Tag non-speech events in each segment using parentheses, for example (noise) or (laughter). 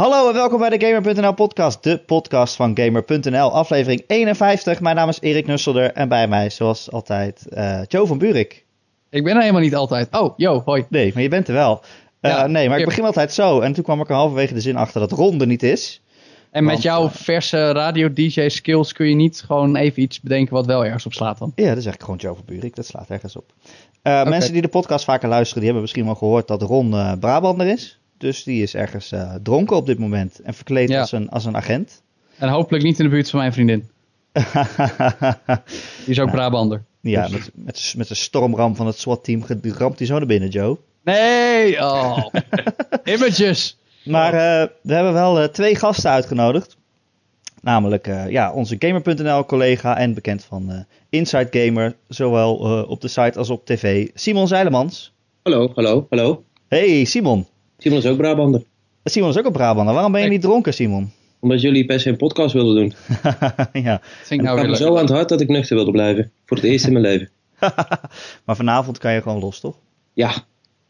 Hallo en welkom bij de Gamer.nl podcast, de podcast van Gamer.nl, aflevering 51. Mijn naam is Erik Nusselder en bij mij, zoals altijd, uh, Joe van Burik. Ik ben er helemaal niet altijd. Oh, yo, hoi. Nee, maar je bent er wel. Uh, ja, nee, maar ik begin altijd zo. En toen kwam ik er halverwege de zin achter dat Ron er niet is. En met jouw uh, verse radio-dj-skills kun je niet gewoon even iets bedenken wat wel ergens op slaat dan? Ja, dat is eigenlijk gewoon Joe van Burik. Dat slaat ergens op. Uh, okay. Mensen die de podcast vaker luisteren, die hebben misschien wel gehoord dat Ron Brabander is. Dus die is ergens uh, dronken op dit moment en verkleed ja. als, een, als een agent. En hopelijk niet in de buurt van mijn vriendin. (laughs) die is ook ja. Brabander. Ja, dus. met, met, met de stormram van het SWAT-team ramt hij zo naar binnen, Joe. Nee! Oh. (laughs) Images! Maar uh, we hebben wel uh, twee gasten uitgenodigd. Namelijk uh, ja, onze Gamer.nl collega en bekend van Inside Gamer. Zowel op de site als op tv. Simon Zeilemans. Hallo, hallo, hallo. Hey Simon. Simon is ook Brabander. Simon is ook een Brabander. Waarom ben je niet dronken, Simon? Omdat jullie per se een podcast wilden doen. (laughs) ja. Vind ik nou me zo aan het hart dat ik nuchter wilde blijven. Voor het eerst in mijn leven. (laughs) maar vanavond kan je gewoon los, toch? Ja.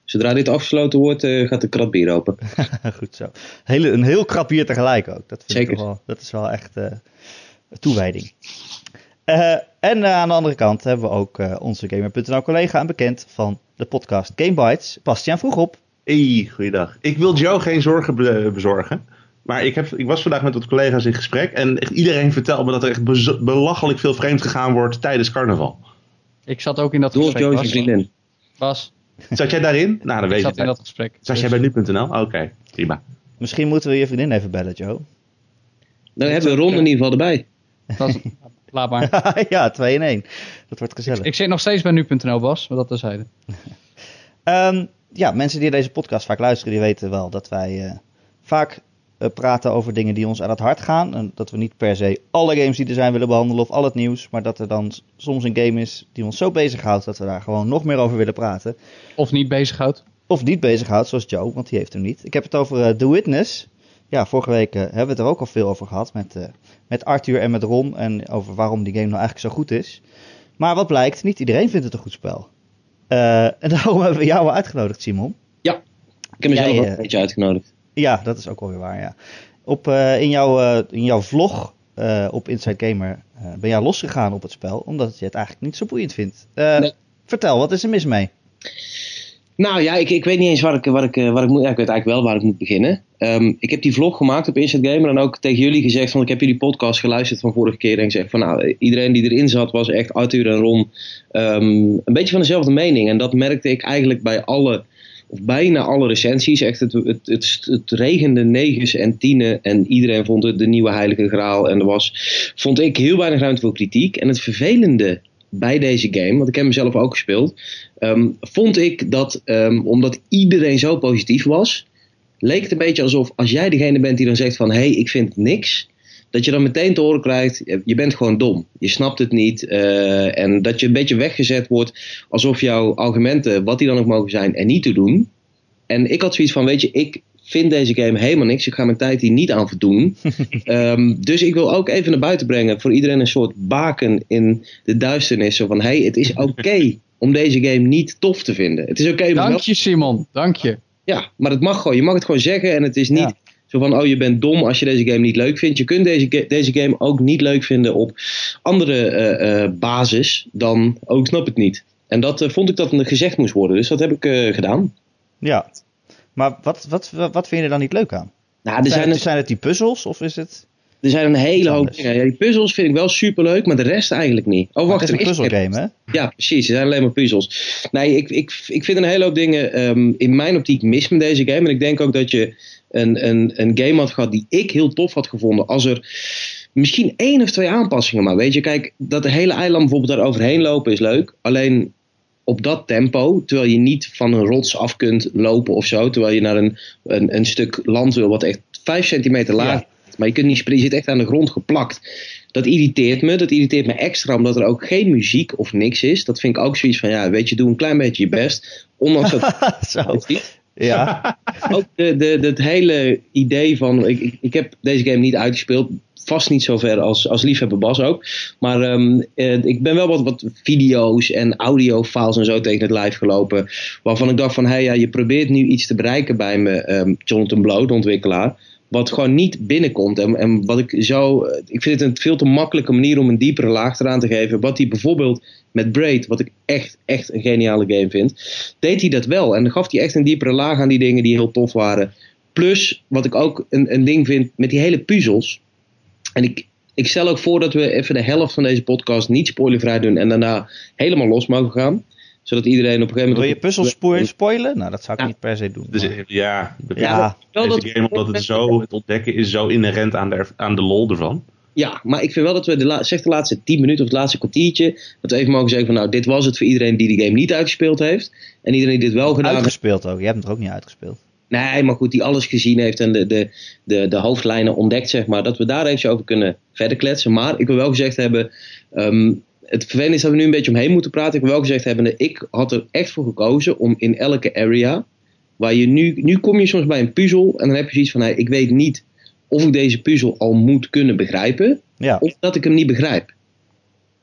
Zodra dit afgesloten wordt, uh, gaat de krat bier open. (laughs) Goed zo. Hele, een heel krap bier tegelijk ook. Dat vind Zeker. Ik wel, dat is wel echt uh, toewijding. Uh, en aan de andere kant hebben we ook onze Gamer.nl collega en bekend van de podcast Game Bites, Bastiaan Vroegop. Hey, goeiedag. Ik wil Joe geen zorgen be bezorgen. Maar ik, heb, ik was vandaag met wat collega's in gesprek. En echt iedereen vertelt me dat er echt belachelijk veel vreemd gegaan wordt tijdens carnaval. Ik zat ook in dat gesprek. Is vriendin. Bas. Zat jij daarin? Nou, dan weet ik zat je in dat gesprek. Zat dus. jij bij nu.nl? Oké, okay, prima. Misschien moeten we je vriendin even bellen, Joe. Dan hebben we Ron in ieder geval erbij. Dat, laat maar. (laughs) ja, 2 in 1. Dat wordt gezellig. Ik, ik zit nog steeds bij nu.nl, Bas, maar dat terzijde. um, ja, mensen die deze podcast vaak luisteren, die weten wel dat wij uh, vaak uh, praten over dingen die ons aan het hart gaan. En dat we niet per se alle games die er zijn willen behandelen of al het nieuws. Maar dat er dan soms een game is die ons zo bezighoudt dat we daar gewoon nog meer over willen praten. Of niet bezighoudt. Of niet bezighoudt, zoals Joe, want die heeft hem niet. Ik heb het over uh, The Witness. Ja, vorige week hebben we het er ook al veel over gehad met, met Arthur en met Ron. En over waarom die game nou eigenlijk zo goed is. Maar wat blijkt, niet iedereen vindt het een goed spel. Uh, (laughs) en daarom hebben we jou uitgenodigd, Simon. Ja, ik heb mezelf Jij, ook een beetje uitgenodigd. Ja, dat is ook wel weer waar, ja. Op, uh, in, jouw, in jouw vlog op Inside Gamer ben jij losgegaan op het spel, omdat je het eigenlijk niet zo boeiend vindt. Nee. Vertel, wat is er mis mee? Nou ja, ik, ik weet niet eens waar ik, waar ik, waar ik moet. Ja, ik weet eigenlijk wel waar ik moet beginnen. Um, ik heb die vlog gemaakt op Inside Gamer en ook tegen jullie gezegd van ik heb jullie podcast geluisterd van vorige keer en gezegd van nou iedereen die erin zat was echt Arthur en Ron um, een beetje van dezelfde mening en dat merkte ik eigenlijk bij alle of bijna alle recensies. Echt het, het, het, het regende negens en tienen en iedereen vond het de nieuwe heilige graal en er was vond ik heel weinig ruimte voor kritiek en het vervelende bij deze game, want ik heb hem zelf ook gespeeld, um, vond ik dat omdat iedereen zo positief was leek het een beetje alsof als jij degene bent die dan zegt van hé, hey, ik vind niks, dat je dan meteen te horen krijgt, je bent gewoon dom. Je snapt het niet. Uh, en dat je een beetje weggezet wordt alsof jouw argumenten, wat die dan ook mogen zijn, er niet te doen. En ik had zoiets van, weet je, ik vind deze game helemaal niks. Ik ga mijn tijd hier niet aan verdoen. um, (laughs) dus ik wil ook even naar buiten brengen voor iedereen een soort baken in de duisternis. Zo van, hé, hey, het is oké okay (laughs) om deze game niet tof te vinden. Het is oké. Okay dank je Simon, dank je. Ja, maar het mag gewoon. Je mag het gewoon zeggen en het is niet ja. zo van, oh je bent dom als je deze game niet leuk vindt. Je kunt deze, deze game ook niet leuk vinden op andere uh, uh, basis dan, oh ik snap het niet. En dat uh, vond ik dat gezegd moest worden, dus dat heb ik gedaan. Ja, maar wat, wat, wat vind je er dan niet leuk aan? Nou, er zijn, zijn, het, zijn het die puzzels of is het... Er zijn een hele hoop dingen. Ja, die puzzels vind ik wel super leuk, maar de rest eigenlijk niet. Oh, wacht, het is een puzzelgame, hè? Ja, precies. Er zijn alleen maar puzzels. Nee, ik, ik, ik vind een hele hoop dingen um, in mijn optiek mis met deze game. En ik denk ook dat je een, een, een game had gehad die ik heel tof had gevonden. Als er misschien één of twee aanpassingen maar. Weet je, kijk, dat de hele eiland bijvoorbeeld daar overheen lopen is leuk. Alleen op dat tempo, terwijl je niet van een rots af kunt lopen of zo. Terwijl je naar een, een, een stuk land wil wat echt 5 centimeter laag ja. Maar je kunt niet springen, je zit echt aan de grond geplakt. Dat irriteert me. Dat irriteert me extra omdat er ook geen muziek of niks is. Dat vind ik ook zoiets van, ja, weet je, doe een klein beetje je best. Ondanks dat... (laughs) Zo. Ja. ook de, de, het hele idee van, ik, ik heb deze game niet uitgespeeld. Vast niet zo ver als, als liefhebber Bas ook. Maar um, eh, ik ben wel wat, wat video's en audiofiles en zo tegen het lijf gelopen. Waarvan ik dacht van, hé hey, ja, je probeert nu iets te bereiken bij me, um, Jonathan Blow, de ontwikkelaar. wat gewoon niet binnenkomt. En, en wat ik zo. Ik vind het een veel te makkelijke manier om een diepere laag eraan te geven. Wat hij bijvoorbeeld met Braid, wat ik echt, echt een geniale game vind, deed hij dat wel. En dan gaf hij echt een diepere laag aan die dingen die heel tof waren. Plus, wat ik ook een, een ding vind met die hele puzzels. En ik, ik stel ook voor dat we even de helft van deze podcast niet spoilervrij doen en daarna helemaal los mogen gaan. Zodat iedereen op een gegeven moment. Wil je puzzels spo- spoilen? Nou, dat zou ik Ja. niet per se doen. Dus, maar- ja, Ja. Wel deze dat- game, omdat het zo, het ontdekken is zo inherent aan de, aan de lol ervan. Ja, maar ik vind wel dat we de, la- zeg de laatste 10 minuten of het laatste kwartiertje. dat we even mogen zeggen van nou, dit was het voor iedereen die die game niet uitgespeeld heeft. En iedereen die dit wel gedaan heeft. Uitgespeeld ook. Je hebt hem er ook niet uitgespeeld. Nee, maar goed, die alles gezien heeft en de, de, de, de hoofdlijnen ontdekt, zeg maar. Dat we daar even over kunnen verder kletsen. Maar ik wil wel gezegd hebben. ehm, het vervelende is dat we nu een beetje omheen moeten praten. Ik wil wel gezegd hebben, ik had er echt voor gekozen om in elke area. Waar je nu, nu kom je soms bij een puzzel en dan heb je zoiets van: hey, ik weet niet of ik deze puzzel al moet kunnen begrijpen. Ja. Of dat ik hem niet begrijp.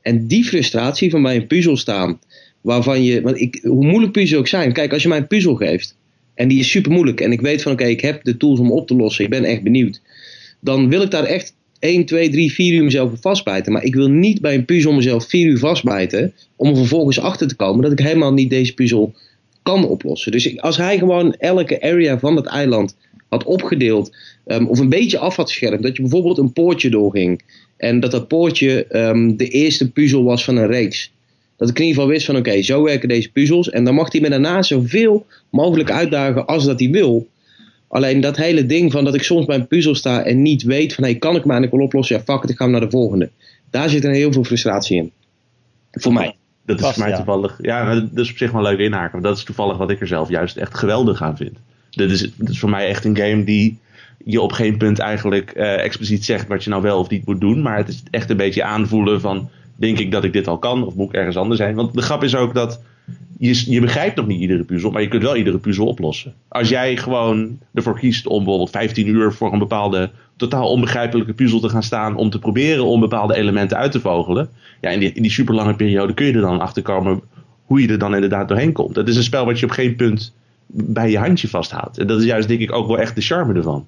En die frustratie van bij een puzzel staan. Waarvan je, want ik, hoe moeilijk puzzels ook zijn. Kijk, als je mij een puzzel geeft. En die is super moeilijk. En ik weet van oké, ik heb de tools om op te lossen. Ik ben echt benieuwd. Dan wil ik daar echt 1, 2, 3, 4 uur mezelf vastbijten. Maar ik wil niet bij een puzzel mezelf 4 uur vastbijten. Om er vervolgens achter te komen dat ik helemaal niet deze puzzel kan oplossen. Dus als hij gewoon elke area van het eiland had opgedeeld. ehm, of een beetje af had gescherpt. Dat je bijvoorbeeld een poortje doorging. En dat dat poortje ehm, de eerste puzzel was van een reeks. Dat ik in ieder geval wist van oké, zo werken deze puzzels. En dan mag hij me daarna zoveel mogelijk uitdagen als dat hij wil. Alleen dat hele ding van dat ik soms bij een puzzel sta en niet weet van hey, kan ik eigenlijk wel oplossen? Ja, fuck it, ik ga hem naar de volgende. Daar zit er heel veel frustratie in. Voor mij. Dat is Vast, voor mij ja. toevallig. Ja, dat is op zich wel leuk inhaken. Want dat is toevallig wat ik er zelf juist echt geweldig aan vind. Dit is, dit is voor mij echt een game die je op geen punt eigenlijk eh, expliciet zegt wat je nou wel of niet moet doen. Maar het is echt een beetje aanvoelen van. Denk ik dat ik dit al kan? Of moet ik ergens anders zijn? Want de grap is ook dat. Je, je begrijpt nog niet iedere puzzel, maar je kunt wel iedere puzzel oplossen. Als jij gewoon ervoor kiest om bijvoorbeeld 15 uur voor een bepaalde totaal onbegrijpelijke puzzel te gaan staan. om te proberen om bepaalde elementen uit te vogelen. Ja, in die, in die super lange periode kun je er dan achter komen hoe je er dan inderdaad doorheen komt. Het is een spel wat je op geen punt bij je handje vasthoudt. En dat is juist denk ik ook wel echt de charme ervan.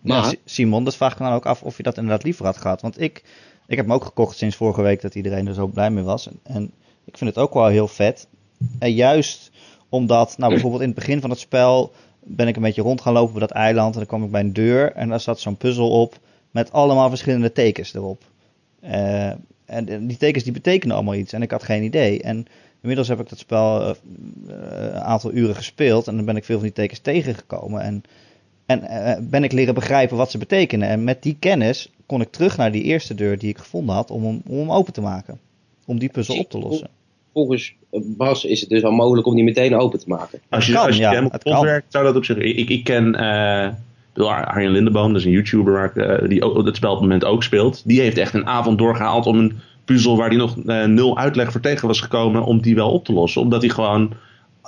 Maar- Ja, Simon, dat vraag ik me dan ook af of je dat inderdaad liever had gehad. Want ik, ik heb hem ook gekocht sinds vorige week dat iedereen er zo blij mee was. En, ik vind het ook wel heel vet. En juist omdat, nou bijvoorbeeld in het begin van het spel ben ik een beetje rond gaan lopen bij dat eiland. En dan kwam ik bij een deur en daar zat zo'n puzzel op met allemaal verschillende tekens erop. Eh, en, die tekens die betekenen allemaal iets en ik had geen idee. En inmiddels heb ik dat spel eh, eh, een aantal uren gespeeld en dan ben ik veel van die tekens tegengekomen. En en ben ik leren begrijpen wat ze betekenen. En met die kennis kon ik terug naar die eerste deur die ik gevonden had om hem, om hem open te maken. Om die puzzel op te lossen. Volgens Bas is het dus al mogelijk om die meteen open te maken. Als je, kan, als je ja, helemaal kapot werkt, zou dat op zich... Ik, ik ken eh, bedoel, Arjen Lindeboom, dat is een YouTuber waar ik, eh, die ook, het spel op het moment ook speelt. Die heeft echt een avond doorgehaald om een puzzel waar hij nog eh, nul uitleg voor tegen was gekomen, om die wel op te lossen. Omdat hij gewoon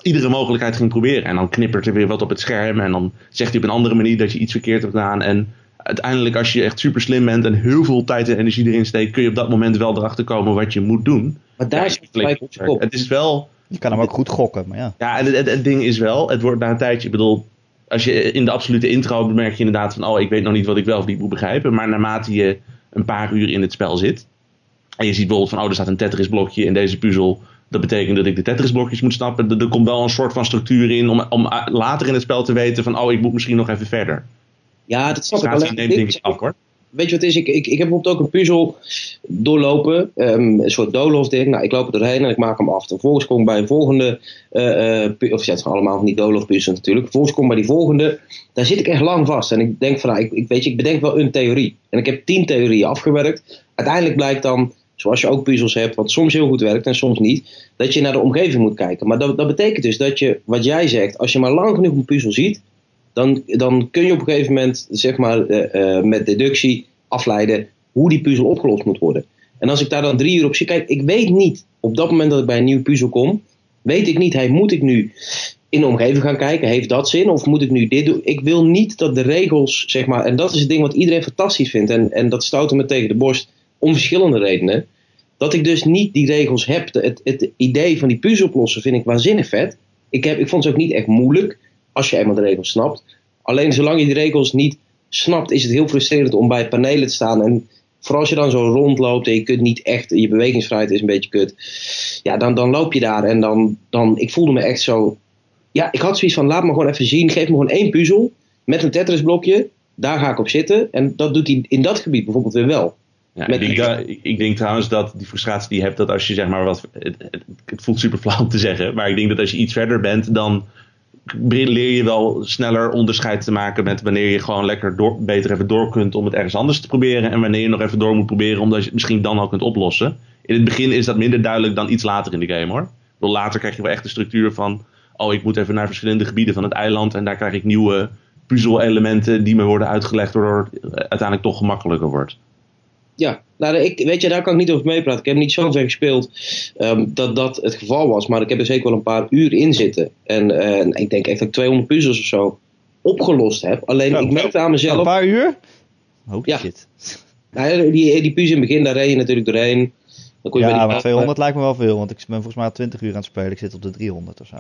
iedere mogelijkheid ging proberen. En dan knippert er weer wat op het scherm en dan zegt hij op een andere manier dat je iets verkeerd hebt gedaan. En uiteindelijk als je echt super slim bent en heel veel tijd en energie erin steekt, kun je op dat moment wel erachter komen wat je moet doen. Maar daar Ja, is het gelijk op. Het is wel... Je kan hem ook goed gokken, maar ja. Ja, en het, het, het ding is wel, het wordt na een tijdje, ik bedoel, als je in de absolute intro merk je inderdaad van, oh, ik weet nog niet wat ik wel of niet moet begrijpen. Maar naarmate je een paar uur in het spel zit, en je ziet bijvoorbeeld van, oh, er staat een Tetris blokje in deze puzzel. Dat betekent dat ik de Tetris blokjes moet snappen. Er, er komt wel een soort van structuur in om, om uh, later in het spel te weten van, oh, ik moet misschien nog even verder. Ja, dat Frustratie wel. neemt af hoor. Weet je wat het is? Ik, ik, ik heb bijvoorbeeld ook een puzzel doorlopen. ehm, een soort doolhof ding. Nou, ik loop er doorheen en ik maak hem af. Vervolgens kom ik bij een volgende. eh, eh, of ja, het zijn allemaal van die doolhof puzzels natuurlijk. Vervolgens kom ik bij die volgende. Daar zit ik echt lang vast. En ik denk van, nou, ik, ik, weet je, ik bedenk wel een theorie. En ik heb tien theorieën afgewerkt. Uiteindelijk blijkt dan, zoals je ook puzzels hebt, wat soms heel goed werkt en soms niet, dat je naar de omgeving moet kijken. Maar dat, dat betekent dus dat je, wat jij zegt, als je maar lang genoeg een puzzel ziet, dan, dan kun je op een gegeven moment, zeg maar, eh, eh, met deductie afleiden hoe die puzzel opgelost moet worden. En als ik daar dan drie uur op zie, kijk, ik weet niet, op dat moment dat ik bij een nieuwe puzzel kom, weet ik niet, hey, moet ik nu in de omgeving gaan kijken, heeft dat zin? Of moet ik nu dit doen? Ik wil niet dat de regels, zeg maar, en dat is het ding wat iedereen fantastisch vindt, en, en dat stoot me tegen de borst om verschillende redenen, dat ik dus niet die regels heb. Het, het idee van die puzzel oplossen vind ik waanzinnig vet. Ik, heb, ik vond ze ook niet echt moeilijk, als je eenmaal de regels snapt. Alleen zolang je die regels niet snapt, is het heel frustrerend om bij panelen te staan. En vooral als je dan zo rondloopt en je kunt niet echt, je bewegingsvrijheid is een beetje kut. Ja, dan, dan loop je daar en dan, dan, ik voelde me echt zo. Ja, ik had zoiets van, laat me gewoon even zien, geef me gewoon één puzzel met een Tetris blokje. Daar ga ik op zitten. En dat doet hij in dat gebied bijvoorbeeld weer wel. Ja, ik, denk, dat- ik denk trouwens dat die frustratie die je hebt, dat als je zeg maar wat. Het, het, het voelt super flauw om te zeggen, maar ik denk dat als je iets verder bent, dan leer je wel sneller onderscheid te maken met wanneer je gewoon lekker door, beter even door kunt om het ergens anders te proberen. En wanneer je nog even door moet proberen, omdat je het misschien dan al kunt oplossen. In het begin is dat minder duidelijk dan iets later in de game hoor. Later krijg je wel echt de structuur van. Oh, ik moet even naar verschillende gebieden van het eiland en daar krijg ik nieuwe puzzel-elementen die me worden uitgelegd, waardoor het uiteindelijk toch gemakkelijker wordt. Ja, nou, ik, weet je, daar kan ik niet over meepraten. Ik heb niet zo ver gespeeld ehm, dat dat het geval was. Maar ik heb er zeker wel een paar uur in zitten. En eh, ik denk echt dat ik 200 puzzels of zo opgelost heb. Alleen Zo. ik merkte aan Een mezelf. paar uur? Ja. shit. Nou, die, die puzzel in het begin, daar reed je natuurlijk doorheen. Dan kon je Ja, maar 200 lijkt me wel veel, want ik ben volgens mij al 20 uur aan het spelen. Ik zit op de 300 of zo.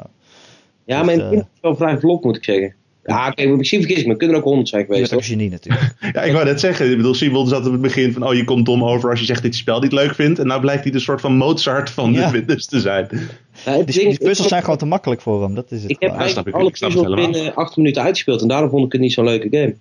Ja, maar in het Dus, was het wel vrij vlot, moet ik zeggen. Ja, kijk, misschien vergis ik me. Kunnen er ook 100 zijn Je geweest. ook hoor. genie natuurlijk. (laughs) Ja, ik wou net zeggen. Ik bedoel, Simon zat op het begin van... Oh, je komt dom over als je zegt dat je spel niet leuk vindt. En nou blijkt hij de soort van Mozart van Ja. de fitness te zijn. Ja, het Die, ding- die puzzels zijn gewoon te makkelijk voor hem. Dat is het Ik heb eigenlijk alle het puzzels binnen 8 minuten uitgespeeld. En daarom vond ik het niet zo'n leuke game.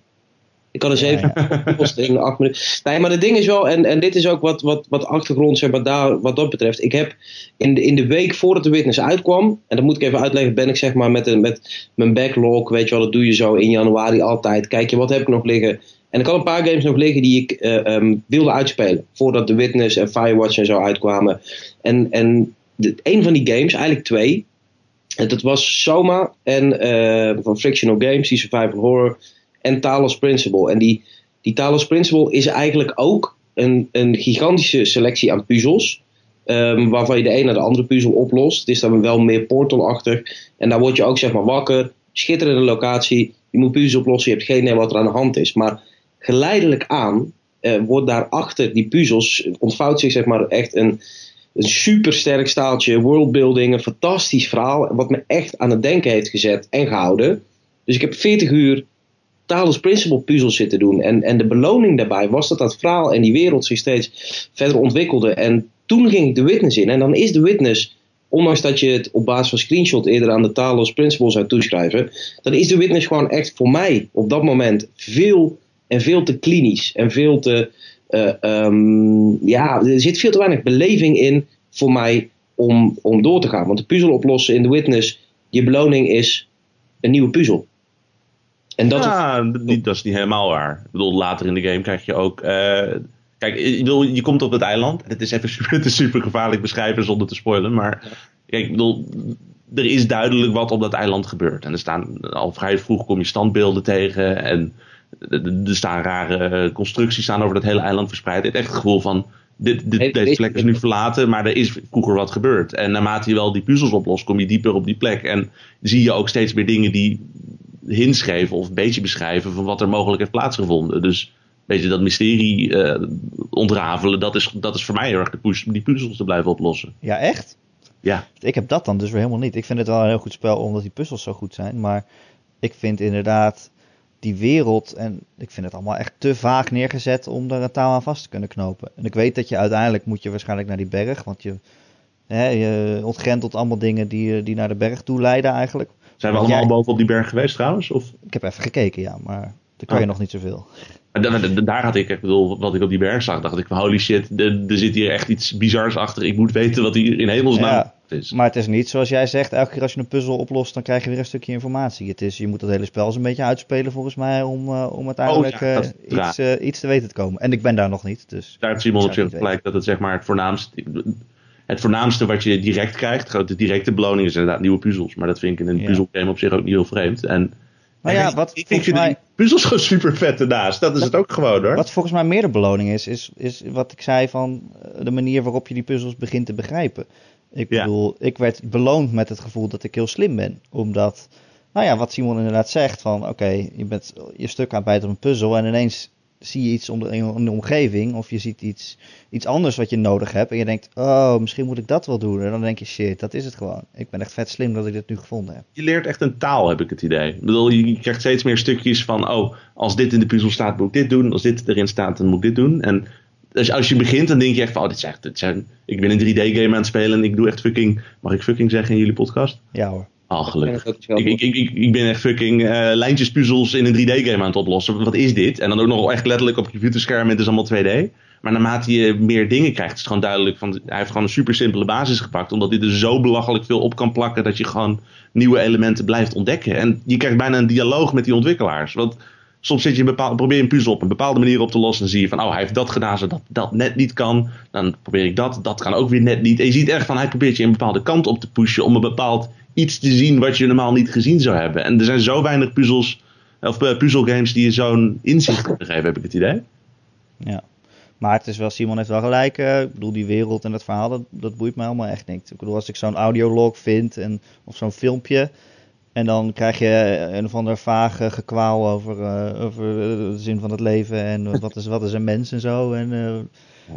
Ik had er 7 opgelost (laughs) in 8 minuten. Nee, maar het ding is wel, en, en dit is ook wat, wat, wat achtergrond zeg maar, daar, wat dat betreft. Ik heb in de, in de week voordat de Witness uitkwam, en dat moet ik even uitleggen, ben ik zeg maar met, een, met mijn backlog, weet je wel, dat doe je zo in januari altijd. Kijk je, wat heb ik nog liggen? En ik had een paar games nog liggen die ik eh, ehm, wilde uitspelen. Voordat The Witness en Firewatch en zo uitkwamen. En, en de, een van die games, eigenlijk twee. En dat was Soma en eh, van Frictional Games, die survival horror. En Talos Principle. En die, die Talos Principle is eigenlijk ook een, een gigantische selectie aan puzzels. ehm, waarvan je de een naar de andere puzzel oplost. Het is dan wel meer portalachtig. En daar word je ook zeg maar wakker. Schitterende locatie. Je moet puzzels oplossen. Je hebt geen idee wat er aan de hand is. Maar geleidelijk aan eh, wordt daarachter die puzzels. ontvouwt zich zeg maar echt een, een super sterk staaltje worldbuilding. Een fantastisch verhaal. Wat me echt aan het denken heeft gezet en gehouden. Dus ik heb 40 uur Talos Principle puzzels zitten doen. En, en de beloning daarbij was dat dat verhaal en die wereld zich steeds verder ontwikkelde. En toen ging ik de Witness in. En dan is de Witness, ondanks dat je het op basis van screenshot eerder aan de Talos Principle zou toeschrijven, dan is de Witness gewoon echt voor mij op dat moment veel en veel te klinisch. En veel te. eh, ehm, ja, er zit veel te weinig beleving in voor mij om, om door te gaan. Want de puzzel oplossen in de Witness, je beloning is een nieuwe puzzel. En dat ja, dat, niet- dat is niet helemaal waar. Ik bedoel, later in de game krijg je ook... eh, kijk, ik bedoel, je komt op het eiland. Het is even (laughs) super, het is super gevaarlijk beschrijven zonder te spoilen. Maar kijk, ik bedoel, er is duidelijk wat op dat eiland gebeurt. En er staan al vrij vroeg kom je standbeelden tegen. En er staan rare constructies staan over dat hele eiland verspreid. Het echt het gevoel van... Dit, dit, deze plek is nu verlaten, maar er is vroeger wat gebeurd. En naarmate je wel die puzzels oplost, kom je dieper op die plek. En zie je ook steeds meer dingen die hints geven of een beetje beschrijven van wat er mogelijk heeft plaatsgevonden. Dus beetje dat mysterie eh, ontrafelen, dat is, dat is voor mij heel erg de push om die puzzels te blijven oplossen. Ja, echt? Ja. Ik heb dat dan dus weer helemaal niet. Ik vind het wel een heel goed spel omdat die puzzels zo goed zijn. Maar ik vind inderdaad die wereld en ik vind het allemaal echt te vaag neergezet om er een touw aan vast te kunnen knopen. En ik weet dat je uiteindelijk moet je waarschijnlijk naar die berg, want je, hè, je ontgrendelt allemaal dingen die, die naar de berg toe leiden eigenlijk. Zijn we allemaal jij- boven op die berg geweest trouwens? Of? Ik heb even gekeken, ja, maar daar kan je Oh. nog niet zoveel. Daar had ik, ik bedoel, wat ik op die berg zag, dacht ik van holy shit, er zit hier echt iets bizars achter. Ik moet weten wat hier in hemelsnaam Ja. is. Maar het is niet zoals jij zegt, elke keer als je een puzzel oplost, dan krijg je weer een stukje informatie. Het is, je moet dat hele spel eens een beetje uitspelen volgens mij om, eh, om uiteindelijk Oh ja, dat is eh, iets, eh, iets te weten te komen. En ik ben daar nog niet, dus... Daar heeft Simon op zich gelijk dat het zeg maar het voornaamste, het voornaamste wat je direct krijgt, de directe beloning is inderdaad nieuwe puzzels. Maar dat vind ik in een Ja. puzzelgame op zich ook niet heel vreemd. En Maar ja, wat ik, vind mij... die puzzels gewoon super vet ernaast. Dat is het ook gewoon hoor. Wat volgens mij meer de beloning is, is, is wat ik zei van eh, de manier waarop je die puzzels begint te begrijpen. Ik Ja. bedoel, ik werd beloond met het gevoel dat ik heel slim ben. Omdat, nou ja, wat Simon inderdaad zegt van oké, je bent je stuk aan het bijten op een puzzel en ineens zie je iets om de, in de omgeving of je ziet iets, iets anders wat je nodig hebt en je denkt, oh, misschien moet ik dat wel doen. En dan denk je, shit, dat is het gewoon. Ik ben echt vet slim dat ik dit nu gevonden heb. Je leert echt een taal, heb ik het idee. Ik bedoel, je krijgt steeds meer stukjes van, oh, als dit in de puzzel staat, moet ik dit doen. Als dit erin staat, dan moet ik dit doen. En dus als je begint, dan denk je echt van, oh, dit is echt, dit zijn, ik ben een 3D-game aan het spelen en ik doe echt fucking, mag ik fucking zeggen in jullie podcast? Ja hoor. Oh, Ik gelukkig. Ik, ik, ik, ik ben echt fucking eh lijntjespuzzels in een 3D-game aan het oplossen. Wat is dit? En dan ook nog echt letterlijk op computerscherm. Het is allemaal 2D. Maar naarmate je meer dingen krijgt, is het gewoon duidelijk van. Hij heeft gewoon een super simpele basis gepakt. Omdat hij er zo belachelijk veel op kan plakken. dat je gewoon nieuwe elementen blijft ontdekken. En je krijgt bijna een dialoog met die ontwikkelaars. Want soms zit je een bepaald, probeer je een puzzel op een bepaalde manier op te lossen. Dan zie je van, oh, hij heeft dat gedaan zodat dat net niet kan. Dan probeer ik dat, dat kan ook weer net niet. En je ziet echt van, hij probeert je een bepaalde kant op te pushen. om een bepaald iets te zien wat je normaal niet gezien zou hebben. En er zijn zo weinig puzzels, of uh, puzzelgames die je zo'n inzicht kunnen geven, heb ik het idee. Ja. Maar het is wel, Simon heeft wel gelijk. Uh, ik bedoel, die wereld en dat verhaal, dat, boeit me helemaal echt niet. Ik bedoel, als ik zo'n audiolog vind en, of zo'n filmpje. En dan krijg je een of ander vage gekwaal over, over de zin van het leven en wat is, wat is een mens en zo. En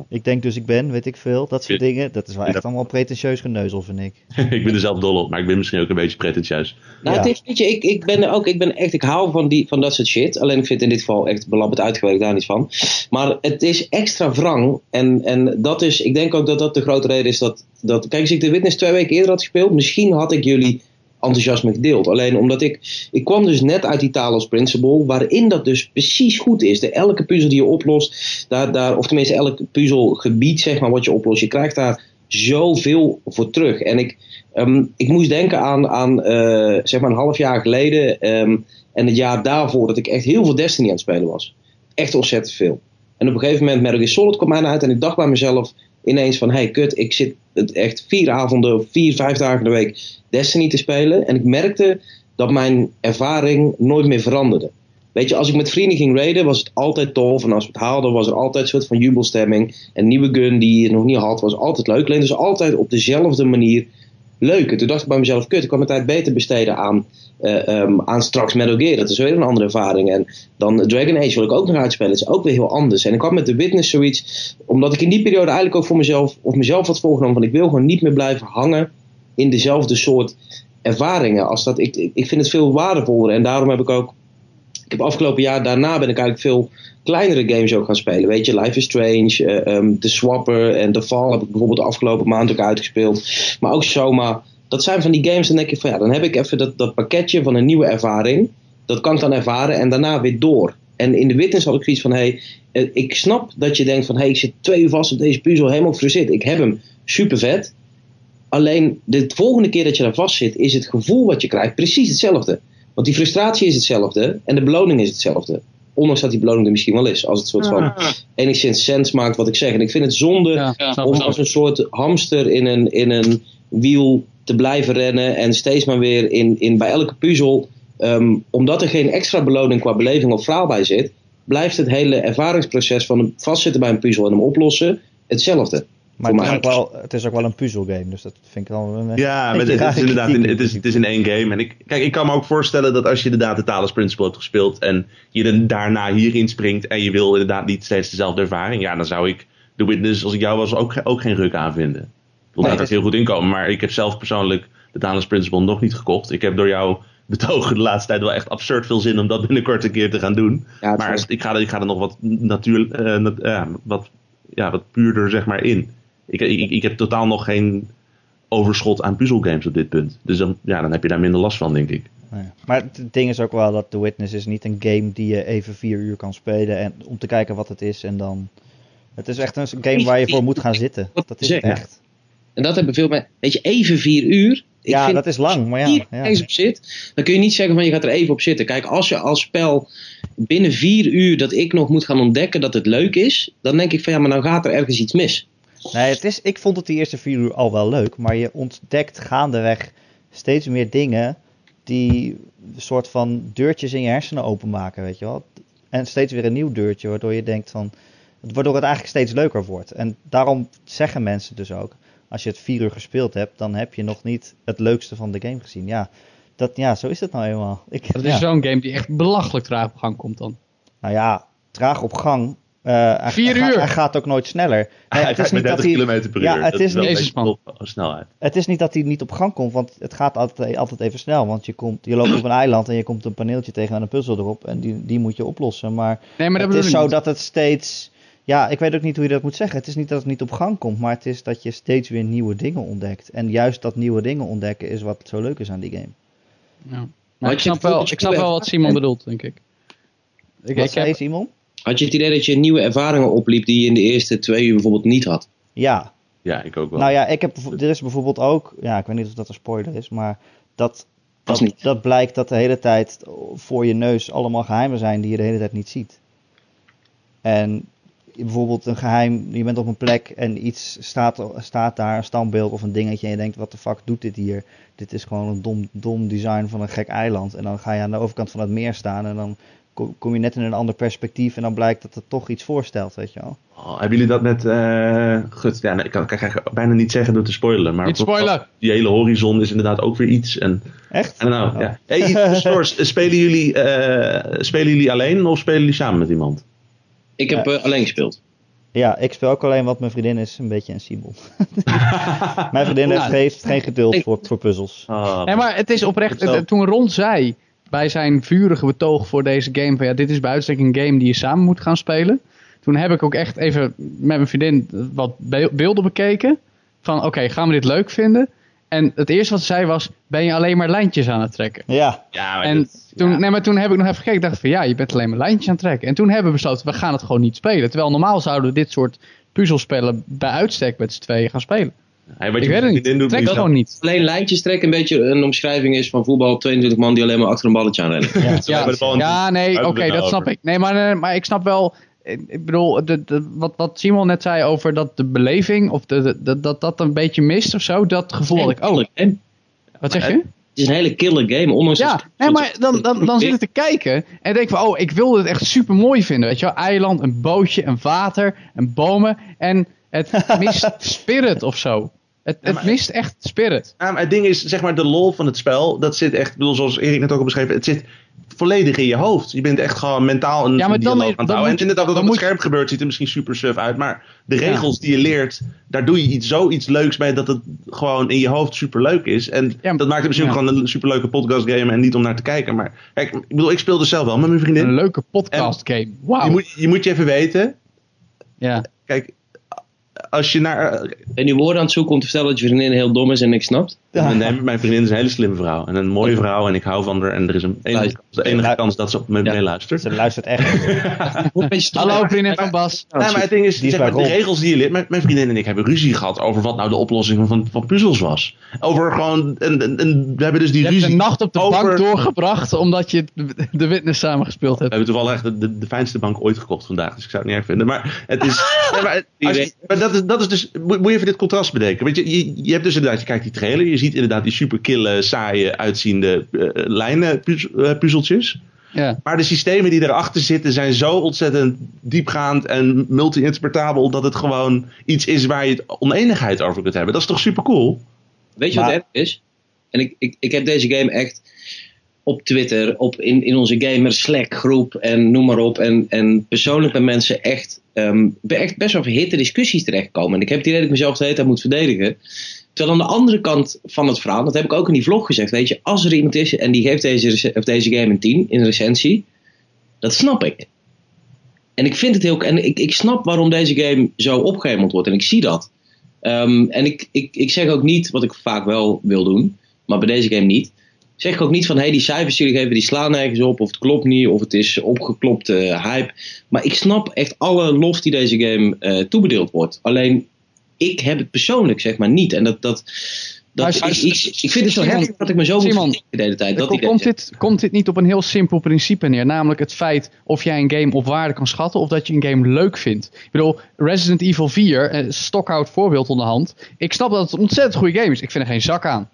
ik denk dus ik ben, weet ik veel, dat soort dingen. Dat is wel echt allemaal pretentieus geneuzel, vind ik. (laughs) ik ben er zelf dol op, maar ik ben misschien ook een beetje pretentieus. Nou, ja. het is, weet je, ik, ik ben er ook, ik ben echt, ik hou van, die, van dat soort shit. Alleen ik vind in dit geval echt belabberd uitgewerkt, daar niet van. Maar het is extra wrang. En, en dat is, ik denk ook dat dat de grote reden is dat, dat kijk, als ik de Witness twee weken eerder had gespeeld, misschien had ik jullie enthousiasme gedeeld. Alleen omdat ik, ik kwam dus net uit die Talos Principle, waarin dat dus precies goed is. De, elke puzzel die je oplost, daar, daar, of tenminste elk puzzelgebied zeg maar, wat je oplost, je krijgt daar zoveel voor terug. En ik, um, ik moest denken aan, aan uh, zeg maar een half jaar geleden um, en het jaar daarvoor dat ik echt heel veel Destiny aan het spelen was. Echt ontzettend veel. En op een gegeven moment Metal Gear Solid kwam mij uit en ik dacht bij mezelf ineens van, hey kut, ik zit echt vier avonden, vier, vijf dagen de week Destiny te spelen. En ik merkte dat mijn ervaring nooit meer veranderde. Weet je, als ik met vrienden ging raiden, was het altijd tof. En als we het haalden, was er altijd een soort van jubelstemming. Een nieuwe gun die je nog niet had, was altijd leuk. Alleen dus altijd op dezelfde manier leuk. En toen dacht ik bij mezelf, kut, ik kan mijn tijd beter besteden aan, uh, um, aan straks Metal Gear. Dat is weer een andere ervaring. En dan Dragon Age wil ik ook nog uitspelen. Dat is ook weer heel anders. En ik had met The Witness zoiets, omdat ik in die periode eigenlijk ook voor mezelf, of mezelf had voorgenomen, van ik wil gewoon niet meer blijven hangen in dezelfde soort ervaringen. Als dat, ik, ik vind het veel waardevoller. En daarom heb ik ook. Heb afgelopen jaar daarna ben ik eigenlijk veel kleinere games ook gaan spelen. Weet je, Life is Strange, uh, The Swapper en The Fall heb ik bijvoorbeeld de afgelopen maand ook uitgespeeld. Maar ook Soma. Dat zijn van die games, dan denk ik van ja, dan heb ik even dat, dat pakketje van een nieuwe ervaring. Dat kan ik dan ervaren en daarna weer door. En in de witness had ik zoiets van, hé, hey, ik snap dat je denkt van, hé, hey, ik zit twee uur vast op deze puzzel, helemaal frustreerd. Ik heb hem, super vet. Alleen de volgende keer dat je daar vast zit, is het gevoel wat je krijgt precies hetzelfde. Want die frustratie is hetzelfde en de beloning is hetzelfde. Ondanks dat die beloning er misschien wel is. Als het soort van ah. enigszins sens maakt wat ik zeg. En ik vind het zonde ja, ja, om als een soort hamster in een, in een wiel te blijven rennen. En steeds maar weer in, in bij elke puzzel. Um, omdat er geen extra beloning qua beleving of verhaal bij zit. Blijft het hele ervaringsproces van het vastzitten bij een puzzel en hem oplossen hetzelfde. Maar het is, ook wel, het is ook wel een puzzelgame, dus dat vind ik wel een Ja, maar het, het, is inderdaad (laughs) in, het, is, het is in één game. En ik, kijk, ik kan me ook voorstellen dat als je inderdaad de Talos Principle hebt gespeeld en je er daarna hierin springt en je wil inderdaad niet steeds dezelfde ervaring, ja, dan zou ik The Witness, als ik jou was, ook, ook geen ruk aanvinden. Ik wil nee, daar ook heel goed inkomen, maar ik heb zelf persoonlijk de Talos Principle nog niet gekocht. Ik heb door jou betogen de laatste tijd wel echt absurd veel zin om dat binnenkort een keer te gaan doen. Ja, maar ik ga, ik ga er nog wat, natuur, uh, nat, uh, wat, ja, wat puurder zeg maar in. Ik, ik, ik heb totaal nog geen overschot aan puzzelgames op dit punt. Dus dan, ja, dan heb je daar minder last van, denk ik. Nee. Maar het ding is ook wel dat The Witness is niet een game die je even vier uur kan spelen en, om te kijken wat het is. En dan, het is echt een game waar je voor moet gaan zitten. Dat is het echt. En dat hebben veel mensen. Weet je, even vier uur. Ik ja, dat is lang. Maar ja, ja. op zit, dan kun je niet zeggen van je gaat er even op zitten. Kijk, als je als spel binnen vier uur dat ik nog moet gaan ontdekken dat het leuk is, dan denk ik van ja, maar nou gaat er ergens iets mis. Nee, het is, ik vond het die eerste vier uur al wel leuk, maar je ontdekt gaandeweg steeds meer dingen die een soort van deurtjes in je hersenen openmaken, weet je wel. En steeds weer een nieuw deurtje, waardoor je denkt van, waardoor het eigenlijk steeds leuker wordt. En daarom zeggen mensen dus ook, als je het vier uur gespeeld hebt, dan heb je nog niet het leukste van de game gezien. Ja, dat, ja zo is het nou eenmaal. Ik, dat is ja. zo'n game die echt belachelijk traag op gang komt dan. Nou ja, traag op gang. Eh, hij, Vier hij gaat- uur. hij gaat ook nooit sneller. Nee, (laughs) Hij het, is gaat met niet dat 30 hij, km per uur. Ja, het Dat is wel niet- op- snelheid. het is niet dat hij niet op gang komt, want het gaat altijd, altijd even snel. Want je, komt, je loopt op een eiland en je komt een paneeltje tegen aan een puzzel erop. En die, die moet je oplossen. Maar, Nee, maar dat het is zo niet. dat het steeds... Ja, ik weet ook niet hoe je dat moet zeggen. Het is niet dat het niet op gang komt, maar het is dat je steeds weer nieuwe dingen ontdekt. En juist dat nieuwe dingen ontdekken is wat zo leuk is aan die game. Ja. Maar je ik snap wel, ik snap wel wat Simon bedoelt, denk ik. Ik, Wat ik zei heb, je, Simon? Had je het idee dat je nieuwe ervaringen opliep die je in de eerste twee uur bijvoorbeeld niet had? Ja, Ja, ik ook wel. Nou ja, ik heb, er is bijvoorbeeld ook, ja, ik weet niet of dat een spoiler is, maar dat, dat, niet. dat blijkt dat de hele tijd voor je neus allemaal geheimen zijn die je de hele tijd niet ziet. En bijvoorbeeld een geheim, je bent op een plek en iets staat, staat daar, een standbeeld of een dingetje en je denkt, wat de fuck doet dit hier? Dit is gewoon een dom, dom design van een gek eiland. En dan ga je aan de overkant van het meer staan en dan kom, kom je net in een ander perspectief en dan blijkt dat het toch iets voorstelt, weet je wel. Oh, hebben jullie dat met... eh gut, ja, nee, ik kan, ik kan eigenlijk bijna niet zeggen door te spoilen. Maar Niet spoilen! Die hele horizon is inderdaad ook weer iets. En, Echt? en nou, Oh. ja. Hey, (laughs) Stores, spelen, jullie, eh, spelen jullie alleen of spelen jullie samen met iemand? Ik heb eh, alleen gespeeld. Ja, ik speel ook alleen wat mijn vriendin is, een beetje een Simon. (laughs) mijn vriendin heeft, geen geduld voor, voor puzzels. Oh, Nee, maar het is oprecht. Eh, Toen Ron zei bij zijn vurige betoog voor deze game: van ja, dit is bij uitstek een game die je samen moet gaan spelen. Toen heb ik ook echt even met mijn vriendin wat be- beelden bekeken. Van oké, gaan we dit leuk vinden? En het eerste wat ze zei was: ben je alleen maar lijntjes aan het trekken? Ja, ja, maar En toen, ja. nee, maar toen heb ik nog even gekeken. dacht van ja, je bent alleen maar lijntjes aan het trekken. En toen hebben we besloten: we gaan het gewoon niet spelen. Terwijl normaal zouden we dit soort puzzelspellen bij uitstek met z'n tweeën gaan spelen. Hey, wat ik je weet het niet. doet, Trek het je gewoon niet. Alleen lijntjes trekken een beetje een omschrijving is van voetbal op 22 man die alleen maar achter een balletje aan rennen. (laughs) ja. Ja, nee, oké, het dat snap ik. Nee, maar, eh, maar ik snap wel. Ik bedoel, de, de, wat, wat Simon net zei over dat de beleving, of de, dat dat een beetje mist of zo, dat gevoel had ik ook. Wat zeg je? Het is een hele killer game, ondanks Ja, nee, maar dan, dan, dan zit ik te kijken en denk van, oh, ik wil dit echt super mooi vinden. Weet je wel, eiland, een bootje, een water, een bomen. En het mist (laughs) spirit of zo. Het, Ja, het mist echt spirit. Ja, maar het ding is, zeg maar, de lol van het spel, dat zit echt, ik bedoel, zoals Erik net ook al beschreven, het zit volledig in je hoofd. Je bent echt gewoon mentaal een, Ja, maar dan- aan het houden. En inderdaad, wat op het scherm gebeurt, ziet er misschien super suf uit, maar de Ja. regels die je leert, daar doe je iets, zoiets leuks mee dat het gewoon in je hoofd super leuk is. En Ja, dat maakt het misschien ja. gewoon een super leuke podcast game en niet om naar te kijken. Maar kijk, ik bedoel, ik speelde zelf wel met mijn vriendin. Een leuke podcast game. Wauw. Je, moet, je moet je even weten, Ja. kijk, als je naar, nu woorden aan het zoeken om te vertellen dat je vriendin heel dom is en niks snapt. Ja. Nee, mijn vriendin is een hele slimme vrouw. En een mooie vrouw. En ik hou van haar. En er is een enige, Luister. de enige kans dat ze op me Ja. meeluistert. ze luistert echt. (laughs) Hallo vriendin van Bas. Nee, maar het ding is, zeg maar, de regels die je leert. Mijn, mijn vriendin en ik hebben ruzie gehad over wat nou de oplossing van, van puzzels was. Over gewoon, en, en, en we hebben dus die Je hebt ruzie. de nacht op de over- bank doorgebracht omdat je de, Witness samen gespeeld We hebt. hebben toevallig echt de, de, de fijnste bank ooit gekocht vandaag. Dus ik zou het niet erg vinden. Maar het is. (laughs) nee, maar, je- dat, is, dat is dus. Moet, je even dit contrast bedenken. Weet je, je, je hebt dus inderdaad. Je kijkt die trailer. Je ziet inderdaad die super kille, saaie, uitziende eh, lijnen puzz- eh, puzzeltjes. Ja. Maar de systemen die erachter zitten zijn zo ontzettend diepgaand en multi-interpretabel dat het gewoon iets is waar je het oneenigheid over kunt hebben. Dat is toch super cool? Weet je Maar- wat erg is? En ik, ik, ik heb deze game echt op Twitter, op in, in onze gamer Slack groep en noem maar op. En, en persoonlijk met mensen echt, ehm, be- echt best wel verhitte discussies terechtkomen. En ik heb het idee dat ik mezelf de hele tijd moet verdedigen. Terwijl aan de andere kant van het verhaal, dat heb ik ook in die vlog gezegd, weet je, als er iemand is en die geeft deze, of deze game een 10 in recensie, dat snap ik. En ik vind het heel, en ik, ik snap waarom deze game zo opgehemeld wordt en ik zie dat. Ehm, en ik, ik, ik zeg ook niet, wat ik vaak wel wil doen, maar bij deze game niet. Zeg ik ook niet van, hey, die cijfers die jullie geven, die slaan nergens op, of het klopt niet, of het is opgeklopte hype. Maar ik snap echt alle lof die deze game eh, toebedeeld wordt. Alleen, ik heb het persoonlijk, zeg maar, niet. En dat, dat, dat Maar- ik, ik, ik vind het zo heftig dat ik me zo moet Simon, verdedigen de hele tijd. Dat Kom- idee. komt, dit, komt dit niet op een heel simpel principe neer? Namelijk het feit of jij een game op waarde kan schatten of dat je een game leuk vindt. Ik bedoel, Resident Evil 4, eh, stokhoud voorbeeld onder de hand. Ik snap dat het een ontzettend goede game is. Ik vind er geen zak aan.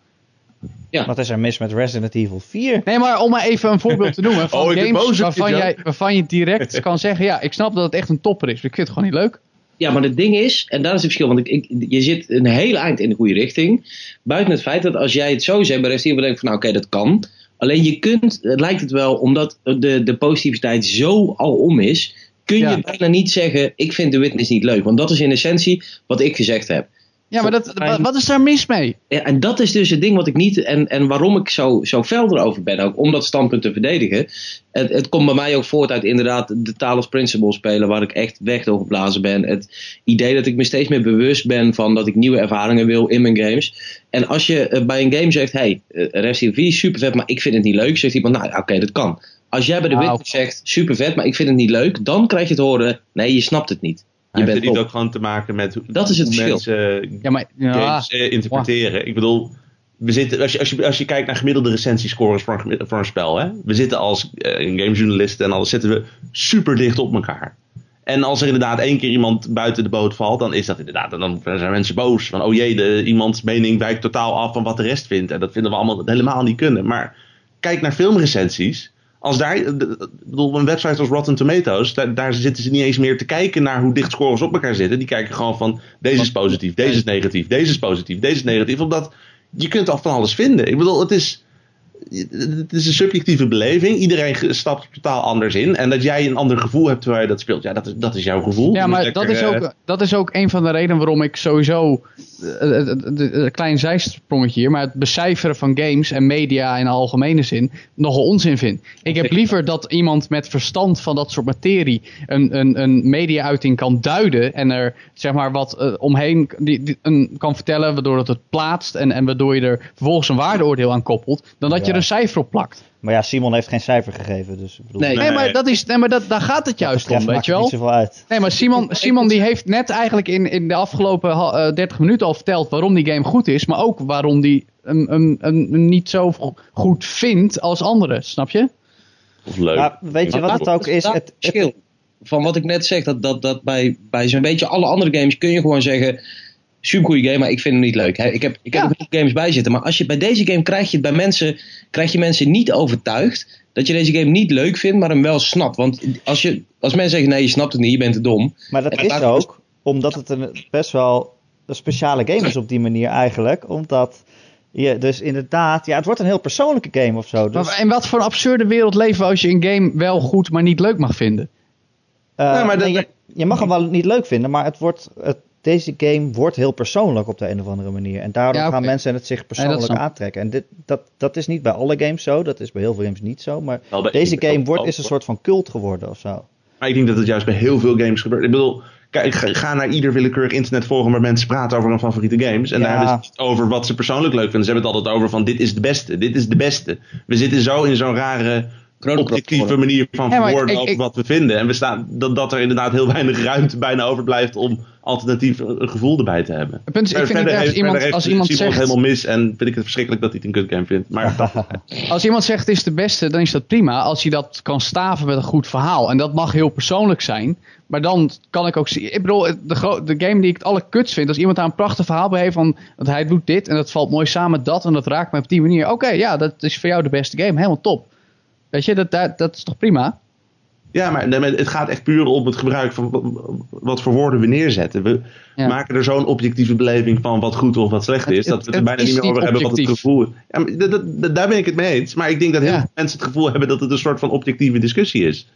Wat is er mis met Resident Evil 4? Nee, maar om maar even een voorbeeld te noemen (laughs) van Oh, games waarvan, je, jij, waarvan je direct (laughs) kan zeggen... ja, ik snap dat het echt een topper is, maar ik vind het gewoon niet leuk. Ja, maar het ding is, en daar is het verschil, want ik, ik, je zit een hele eind in de goede richting. Buiten het feit dat als jij het zo zegt, bij Resident Evil denk ik van nou oké, dat kan. Alleen je kunt, het lijkt het wel, omdat de, de positiviteit zo al om is, kun je Ja. bijna niet zeggen, ik vind The Witness niet leuk. Want dat is in essentie wat ik gezegd heb. Ja, maar dat, wa- wat is daar mis mee? Ja, en dat is dus het ding wat ik niet. En, en waarom ik zo, zo fel erover ben, ook om dat standpunt te verdedigen. Het, het komt bij mij ook voort uit inderdaad de Talos Principle spelen, waar ik echt weg door geblazen ben. Het idee dat ik me steeds meer bewust ben van dat ik nieuwe ervaringen wil in mijn games. En als je eh, bij een game zegt: hey, uh, Resident Evil is super vet, maar ik vind het niet leuk, zegt iemand: nou, oké, dat kan. Als jij bij de Nou. Witness zegt: super vet, maar ik vind het niet leuk, dan krijg je te horen: nee, je snapt het niet. Je bent niet ook gewoon te maken met hoe Dat is het hoe verschil. mensen Ja, maar ja, games eh, interpreteren? Ik bedoel, we zitten, als, je, als, je, als je kijkt naar gemiddelde recensiescores voor een, voor een spel, hè, we zitten als eh, gamejournalisten en alles zitten we super dicht op elkaar. En als er inderdaad één keer iemand buiten de boot valt, dan is dat inderdaad, dan zijn mensen boos. Van, oh jee, de, iemands mening wijkt totaal af van wat de rest vindt. En dat vinden we allemaal helemaal niet kunnen. Maar kijk naar filmrecensies. Als daar, eh, ik bedoel, een website als Rotten Tomatoes, daar, daar zitten ze niet eens meer te kijken naar hoe dicht scores op elkaar zitten. Die kijken gewoon van, deze is positief, deze is negatief, deze is positief, deze is negatief. Omdat je kunt al van alles vinden. Ik bedoel, het is, het is een subjectieve beleving. Iedereen stapt totaal anders in. En dat jij een ander gevoel hebt terwijl je dat speelt, ja, dat is, dat is jouw gevoel. Ja, maar dat is, eh, ook, dat is ook een van de redenen waarom ik sowieso. eh, eh, eh, Een klein zijsprongetje hier. Maar het becijferen van games en media in de algemene zin. nogal onzin vind. Ik heb liever dat iemand met verstand van dat soort materie. een, een, een media-uiting kan duiden. en er zeg maar wat omheen die, die- een, kan vertellen. waardoor het het plaatst. En, en waardoor je er vervolgens een waardeoordeel aan koppelt. dan dat je Er een cijfer op plakt. Maar ja, Simon heeft geen cijfer gegeven. Dus ik bedoel, Nee. Nee, maar, dat is, nee, maar dat, daar gaat het juist om, weet maakt je wel. niet zoveel uit. Nee, maar Simon, Simon die heeft net eigenlijk in, in de afgelopen ha- eh, 30 minuten al verteld waarom die game goed is. Maar ook waarom die hem, hem, hem niet zo go- goed vindt als anderen. Snap je? Of leuk. Maar weet je wat het ook is? Het- verschil. Van wat ik net zeg, dat, dat, dat bij, bij zo'n beetje alle andere games kun je gewoon zeggen. Supergoeie game, maar ik vind hem niet leuk. Hè. Ik heb, ik heb Ja. er ook games bij zitten. Maar als je bij deze game krijg je het bij mensen, krijg je mensen niet overtuigd dat je deze game niet leuk vindt, maar hem wel snapt. Want als, je, als mensen zeggen nee, je snapt het niet, je bent te dom. Maar dat En is ook omdat het een best wel een speciale game is op die manier eigenlijk. Omdat je dus inderdaad... Ja, het wordt een heel persoonlijke game of zo. Dus, Maar in wat voor een absurde wereld leven we als je een game wel goed, maar niet leuk mag vinden? eh, Nee, maar nee, je, je mag hem wel niet leuk vinden, maar het wordt... Het, deze game wordt heel persoonlijk op de een of andere manier. En daardoor Ja, oké. gaan mensen het zich persoonlijk aantrekken. En dit, dat, dat is niet bij alle games zo. Dat is bij heel veel games niet zo. Maar deze game wordt, is een soort van cult geworden of zo. Maar ik denk dat het juist bij heel veel games gebeurt. Ik bedoel, kijk, ga, naar ieder willekeurig internetforum waar mensen praten over hun favoriete games. En Ja. daar hebben ze het over wat ze persoonlijk leuk vinden. Ze hebben het altijd over van dit is de beste, dit is de beste. We zitten zo in zo'n rare objectieve manier van Ja, verwoorden ik- over wat we vinden. En we staan, dat, dat er inderdaad heel weinig ruimte bijna overblijft om alternatief een, gevoel erbij te hebben. Het punt is, ik vind Verder heeft- iemand, verder heeft als iemand Simon het zegt, helemaal mis en vind ik het verschrikkelijk dat hij het een kut game vindt. Maar (laughs) dat, als iemand zegt het is de beste, dan is dat prima. Als je dat kan staven met een goed verhaal. En dat mag heel persoonlijk zijn. Maar dan kan ik ook zien. Ik bedoel, de, game die ik het allerkutst vind. Als iemand daar een prachtig verhaal bij heeft van. Dat hij doet dit en dat valt mooi samen met dat. En dat raakt me op die manier. Oké, ja, dat is voor jou de beste game. Helemaal top. Weet je, dat, dat, dat is toch prima? Ja, maar het gaat echt puur om het gebruik van wat- voor woorden we neerzetten. We Ja. maken er zo'n objectieve beleving van wat goed of wat slecht is. Dat we het er bijna niet meer over hebben wat het gevoel is. Ja, dat, dat- daar ben ik het mee eens. Maar ik denk dat heel Ja. veel mensen het gevoel hebben dat het een soort van objectieve discussie is.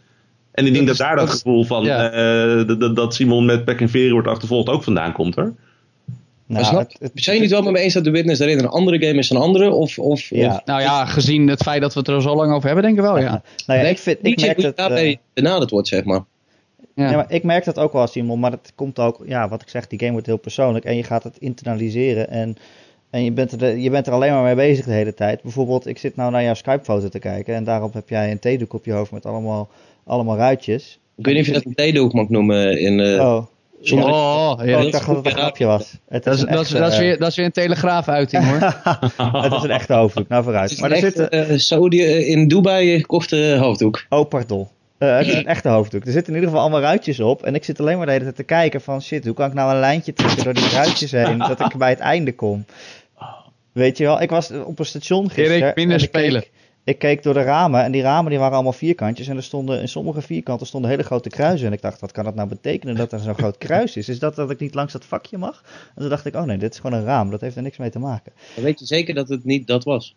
En ik denk dat, daar dat, gevoel van eh, dat Simon met pek en veren wordt achtervolgd ook vandaan komt hoor. Nou, het- het- zijn jullie het wel met me eens dat The Witness daarin een andere game is dan andere? Of, of, Ja. of Nou ja, gezien het feit dat we het er zo lang over hebben, denk ik wel, ja. (laughs) nou ja, ik, vind, ik merk hoe het... eh, benaderd wordt, zeg maar. ja. Ja, maar ik merk dat ook wel, Simon. Maar het komt ook, ja, wat ik zeg, die game wordt heel persoonlijk. En je gaat het internaliseren. En, en je, bent er, de- je bent er alleen maar mee bezig de hele tijd. Bijvoorbeeld, ik zit nou naar jouw Skype-foto te kijken. En daarop heb jij een theedoek op je hoofd met allemaal, allemaal ruitjes. Ik weet niet of je dat een theedoek mag noemen. In, eh, oh, zonder Oh, oh, ja. ik dacht dat het een grapje was. Het Dat is, een dat, is, dat, is eh, weer, dat is weer een telegraafuiting hoor. (laughs) het is een echte hoofddoek. Nou, Het vooruit. is Maar een er echte, zit... eh, Saudi eh, in Dubai gekochte hoofddoek. Oh, pardon. Eh, het is een echte hoofddoek. Er zitten in ieder geval allemaal ruitjes op. En ik zit alleen maar de hele tijd te kijken van... Shit, hoe kan ik nou een lijntje trekken door die ruitjes heen... dat ik bij het einde kom. Weet je wel, ik was op een station gisteren... Erik, minder spelen. Keek, ik keek door de ramen en die ramen die waren allemaal vierkantjes. En er stonden, in sommige vierkanten stonden hele grote kruisen. En ik dacht, wat kan dat nou betekenen dat er zo'n groot kruis is? Is dat dat ik niet langs dat vakje mag? En toen dacht ik, oh nee, dit is gewoon een raam. Dat heeft er niks mee te maken. Dan weet je zeker dat het niet dat was.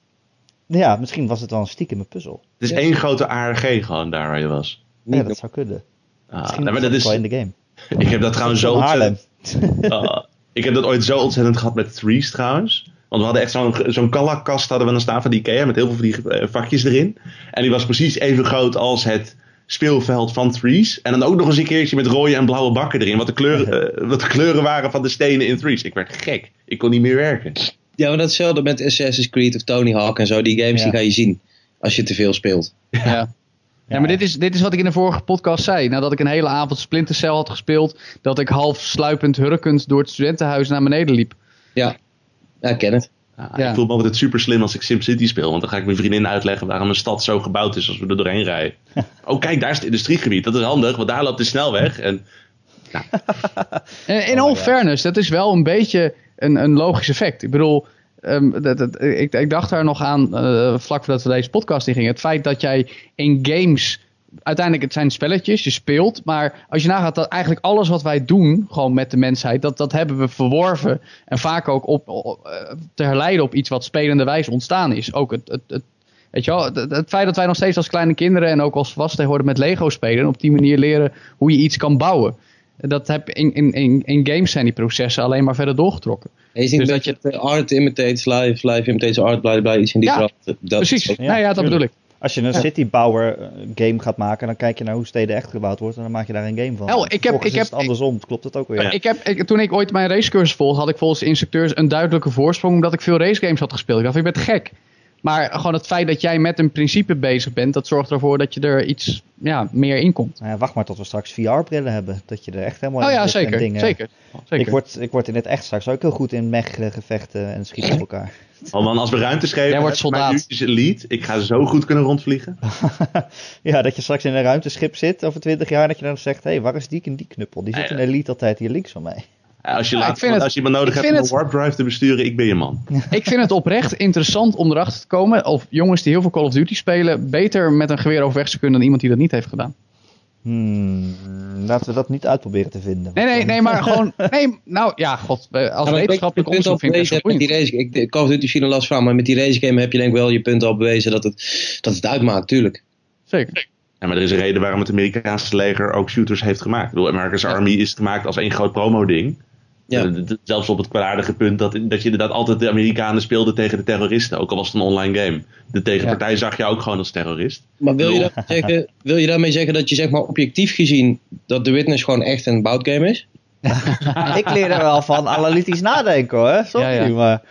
Ja, misschien was het wel een stiekeme puzzel. Het is Ja. één grote ARG gewoon daar waar je was. Ja, dat zou kunnen. Ah, Misschien maar dat is wel in de game. (laughs) ik heb dat trouwens zo Haarlem. ontzettend, (laughs) Ah, ik heb dat ooit zo ontzettend gehad met Threes trouwens. Want we hadden echt zo'n zo'n Kallak-kast hadden we dan staan van die Ikea met heel veel van die eh, vakjes erin. En die was precies even groot als het speelveld van Threes. En dan ook nog eens een keertje met rode en blauwe bakken erin. Wat de, kleuren, eh, wat de kleuren waren van de stenen in Threes. Ik werd gek. Ik kon niet meer werken. Ja, maar dat is hetzelfde met Assassin's Creed of Tony Hawk en zo. Die games Ja. die ga je zien als je te veel speelt. Ja. Ja, maar dit is, dit is wat ik in de vorige podcast zei. Nadat ik een hele avond Splinter Cell had gespeeld, dat ik half sluipend hurkend door het studentenhuis naar beneden liep. Ja, ja ik ken het. Ja, Ja. Ik voel me altijd super slim als ik SimCity speel. Want dan ga ik mijn vriendin uitleggen waarom een stad zo gebouwd is als we er doorheen rijden. (laughs) oh kijk, daar is het industriegebied. Dat is handig, want daar loopt de snelweg. En (laughs) En in Oh, all fairness, dat is wel een beetje een, een logisch effect. Ik bedoel, ehm, dat, dat- ik, ik dacht daar nog aan eh, vlak voordat we deze podcast in gingen. Het feit dat jij in games, uiteindelijk het zijn spelletjes, je speelt. Maar als je nagaat dat eigenlijk alles wat wij doen, gewoon met de mensheid, dat, dat hebben we verworven. En vaak ook op, op, eh, te herleiden op iets wat spelenderwijs ontstaan is. Ook het, het, het Weet je wel, het, het feit dat wij nog steeds als kleine kinderen en ook als volwassenen tegenwoordig met Lego spelen. En op die manier leren hoe je iets kan bouwen. Dat heb in, in, in, in games zijn die processen alleen maar verder doorgetrokken. En je ziet Dus dat dat je art imitates life, life imitates art, bla bla bla, iets in die Ja. Dat Precies, ook- Ja, nou ja, dat tuurlijk. bedoel ik. Als je een Ja. citybouwer eh, game gaat maken, dan kijk je naar hoe steden echt gebouwd wordt en dan maak je daar een game van. Hel, ik heb- ik is heb- het andersom, klopt het ook weer. Ja. Ik heb, ik, toen ik ooit mijn racecursus volgde, had ik volgens de instructeurs een duidelijke voorsprong omdat ik veel racegames had gespeeld. Ik dacht, ik ben gek. Maar gewoon het feit dat jij met een principe bezig bent, dat zorgt ervoor dat je er iets ja, meer in komt. Nou ja, wacht maar tot we straks VR-brillen hebben. Dat je er echt helemaal Oh in ja, zit en zeker. dingen- zeker, zeker. Ik word, ik word in het echt straks ook heel goed in mech-gevechten en schieten op elkaar. (laughs) oh man, als we ruimteschepen Jij wordt soldaat. elite. Ik ga zo goed kunnen rondvliegen. (laughs) ja, dat je straks in een ruimteschip zit over 20 jaar. Dat je dan zegt: hé, hey, waar is die en die knuppel? Die zit in elite altijd hier links van mij. Als je, Ja, laat, het- als je me nodig hebt om een warp drive te besturen, ik ben je man. Ik vind het oprecht interessant om erachter te komen of jongens die heel veel Call of Duty spelen beter met een geweer overweg zou kunnen dan iemand die dat niet heeft gedaan. Hmm, laten we dat niet uitproberen te vinden. Nee, nee, nee, maar gewoon. Nee, nou ja, god. eh, Als Ja, maar wetenschappelijk je punt al onderzoek vind ik die race. Ik, Call of Duty misschien een last van, maar met die race game heb je denk ik wel je punt al bewezen dat het, dat het uitmaakt, tuurlijk. Zeker. Ja, maar er is een reden waarom het Amerikaanse leger ook shooters heeft gemaakt. Ik bedoel, America's Army is gemaakt als één groot promo-ding. Ja. Eh, Zelfs op het kwaadaardige punt dat, dat je inderdaad altijd de Amerikanen speelde tegen de terroristen. Ook al was het een online game. De tegenpartij zag je ook gewoon als terrorist. Maar wil je, daarmee zeggen, (laughs) wil je daarmee zeggen dat je zeg maar objectief gezien dat The Witness gewoon echt een bout game is? (laughs) ik leer er wel van (laughs) analytisch nadenken hoor. Sorry, Ja, ja. maar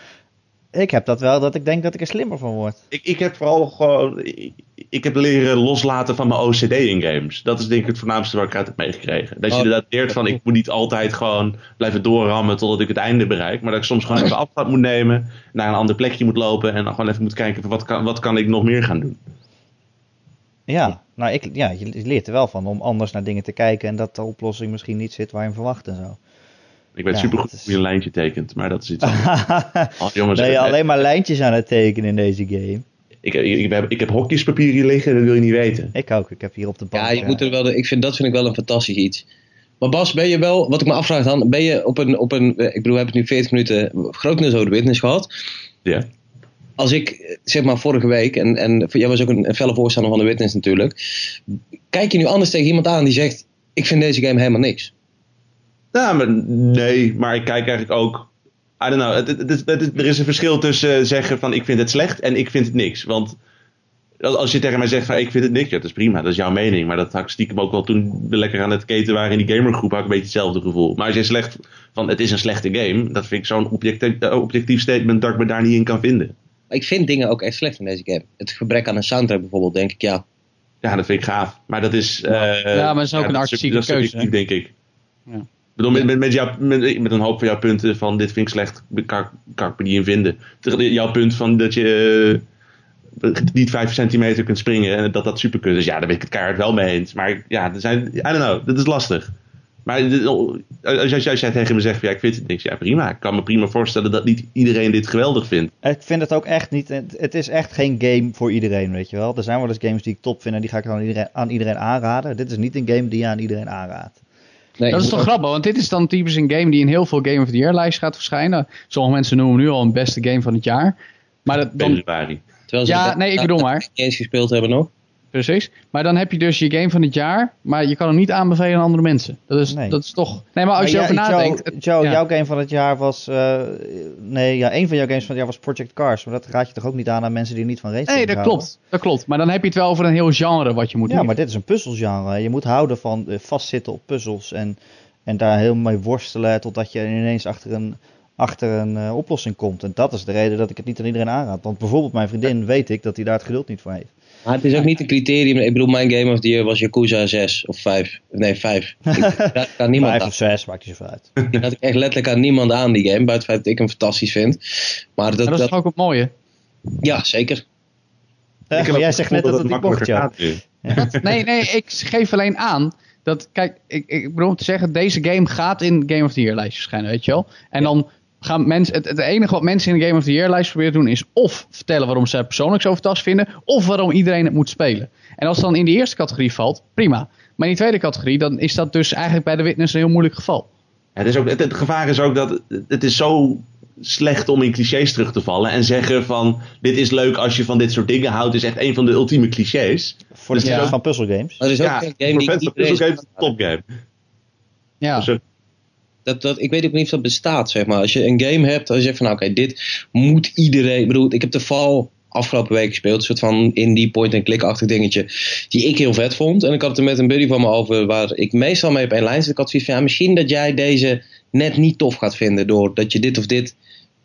ik heb dat wel dat ik denk dat ik er slimmer van word. Ik, ik heb vooral gewoon. Ik, ik heb leren loslaten van mijn OCD in games. Dat is denk ik het voornaamste waar ik uit heb meegekregen. Dat je Oh. inderdaad leert van ik moet niet altijd gewoon blijven doorrammen totdat ik het einde bereik. Maar dat ik soms gewoon even afstand moet nemen. Naar een ander plekje moet lopen. En dan gewoon even moet kijken van wat kan, wat kan ik nog meer gaan doen. Ja, nou ik, ja, je leert er wel van om anders naar dingen te kijken en dat de oplossing misschien niet zit waar je hem verwacht en zo. Ik weet Ja, super goed is- hoe je een lijntje tekent. Maar dat is iets anders. (laughs) Oh, jongens, ben je eh, alleen maar lijntjes aan het tekenen in deze game? ik, ik, ik, heb, ik heb hokjespapier hier liggen. Dat wil je niet weten. Ik ook, ik heb hier op de bank. Ja, je eh, moet er wel, ik vind, dat vind ik wel een fantastisch iets. Maar Bas, ben je wel, wat ik me afvraag dan, ben je op een, op een eh, ik bedoel, we hebben het nu 40 minuten grotendeels over de Witness gehad. Ja. Als ik, eh, zeg maar vorige week, en, en jij was ook een, een felle voorstander van de Witness natuurlijk. Kijk je nu anders tegen iemand aan die zegt, ik vind deze game helemaal niks. Nou, maar nee, maar ik kijk eigenlijk ook. I don't know. Het, het, het, het- er is een verschil tussen zeggen van ik vind het slecht en ik vind het niks. Want als je tegen mij zegt van ik vind het niks, ja, dat is prima, dat is jouw mening. Maar dat had ik stiekem ook wel toen we lekker aan het keten waren in die gamergroep, had ik een beetje hetzelfde gevoel. Maar als je slecht van het is een slechte game, dat vind ik zo'n objectief, eh, objectief statement dat ik me daar niet in kan vinden. Ik vind dingen ook echt slecht in deze game. Het gebrek aan een soundtrack bijvoorbeeld, denk ik, ja. Ja, dat vind ik gaaf. Maar dat is. eh, Ja, maar dat is ook een artistieke dat is keuze, denk ik. Ja. Ik bedoel, met, met, met, jou, met, met een hoop van jouw punten van dit vind ik slecht, kan, ik- kan ik me niet in vinden. Jouw punt van dat je eh, niet 5 centimeter kunt springen en dat dat super kunt. Dus ja, daar ben ik het keihard wel mee eens. Maar ja, er zijn, I don't know, dat is lastig. Maar dit- als jij, als jij tegen me zegt, van, ja, ik vind het niks, ja prima. Ik kan me prima voorstellen dat niet iedereen dit geweldig vindt. Ik vind het ook echt niet. Het, is echt geen game voor iedereen, weet je wel. Er zijn wel eens games die ik top vind en die ga ik aan iedereen, aan iedereen aanraden. Dit is niet een game die je aan iedereen aanraadt. Nee, Dat is toch ook- grappig, want dit is dan typisch een game die in heel veel Game of the Year lijst gaat verschijnen. Sommige mensen noemen hem nu al een beste game van het jaar. Maar dat, dan, Februari. Terwijl ze Ja, nee, ik bedoel maar. eens gespeeld hebben nog. Precies. Maar dan heb je dus je game van het jaar, maar je kan hem niet aanbevelen aan andere mensen. Dat is, Nee. dat is toch... Nee, maar als je over jij- nadenkt... Joe, ja. jouw game van het jaar was... eh, nee, ja, een van jouw games van het jaar was Project Cars. Maar dat raad je toch ook niet aan aan mensen die niet van racing Nee, dat houden? klopt. Dat klopt. Maar dan heb je het wel over een heel genre wat je moet Ja, doen. maar dit is een puzzelgenre. Je moet houden van eh, vastzitten op puzzels en, en daar heel mee worstelen totdat je ineens achter een, achter een eh, oplossing komt. En dat is de reden dat ik het niet aan iedereen aanraad. Want bijvoorbeeld mijn vriendin weet ik dat hij daar het geduld niet voor heeft. Maar het is ook niet een criterium. Ik bedoel, mijn Game of the Year was Yakuza 6 of 5. Nee, 5. Ik (laughs) niemand Vijf aan. of zes, maakt niet zoveel uit. (laughs) Ik echt letterlijk aan niemand aan, die game. Buiten het feit dat ik hem fantastisch vind. Maar dat, dat is dat, ook het mooie. ja, zeker. Maar jij zegt net dat het niet mocht, nu. Nee, nee, ik geef alleen aan dat, kijk, ik, ik bedoel om te zeggen, deze game gaat in Game of the Year lijst verschijnen, weet je wel. En dan gaan mensen, het, het enige wat mensen in de Game of the Year lijst proberen te doen is of vertellen waarom ze het persoonlijk zo fantastisch vinden, of waarom iedereen het moet spelen. En als het dan in de eerste categorie valt, prima. Maar in die tweede categorie, dan is dat dus eigenlijk bij de witness een heel moeilijk geval. Ja, het, is ook, het, het gevaar is ook dat het is zo slecht om in clichés terug te vallen. En zeggen van dit is leuk als je van dit soort dingen houdt. is echt een van de ultieme clichés. Voor de Dus ja. van puzzelgames. Er is ook Ja, voor game die iedereen... puzzelgames is het een topgame. Ja, Dus, Dat, dat, ik weet ook niet of dat bestaat, zeg maar. Als je een game hebt, als je van, nou, oké, dit moet iedereen... Ik bedoel, ik heb de Val afgelopen week gespeeld. Een soort van indie point-and-click-achtig dingetje. Die ik heel vet vond. En ik had het er met een buddy van me over, waar ik meestal mee op één lijn zit. Ik had zoiets van, ja, misschien dat jij deze net niet tof gaat vinden. Doordat je dit of dit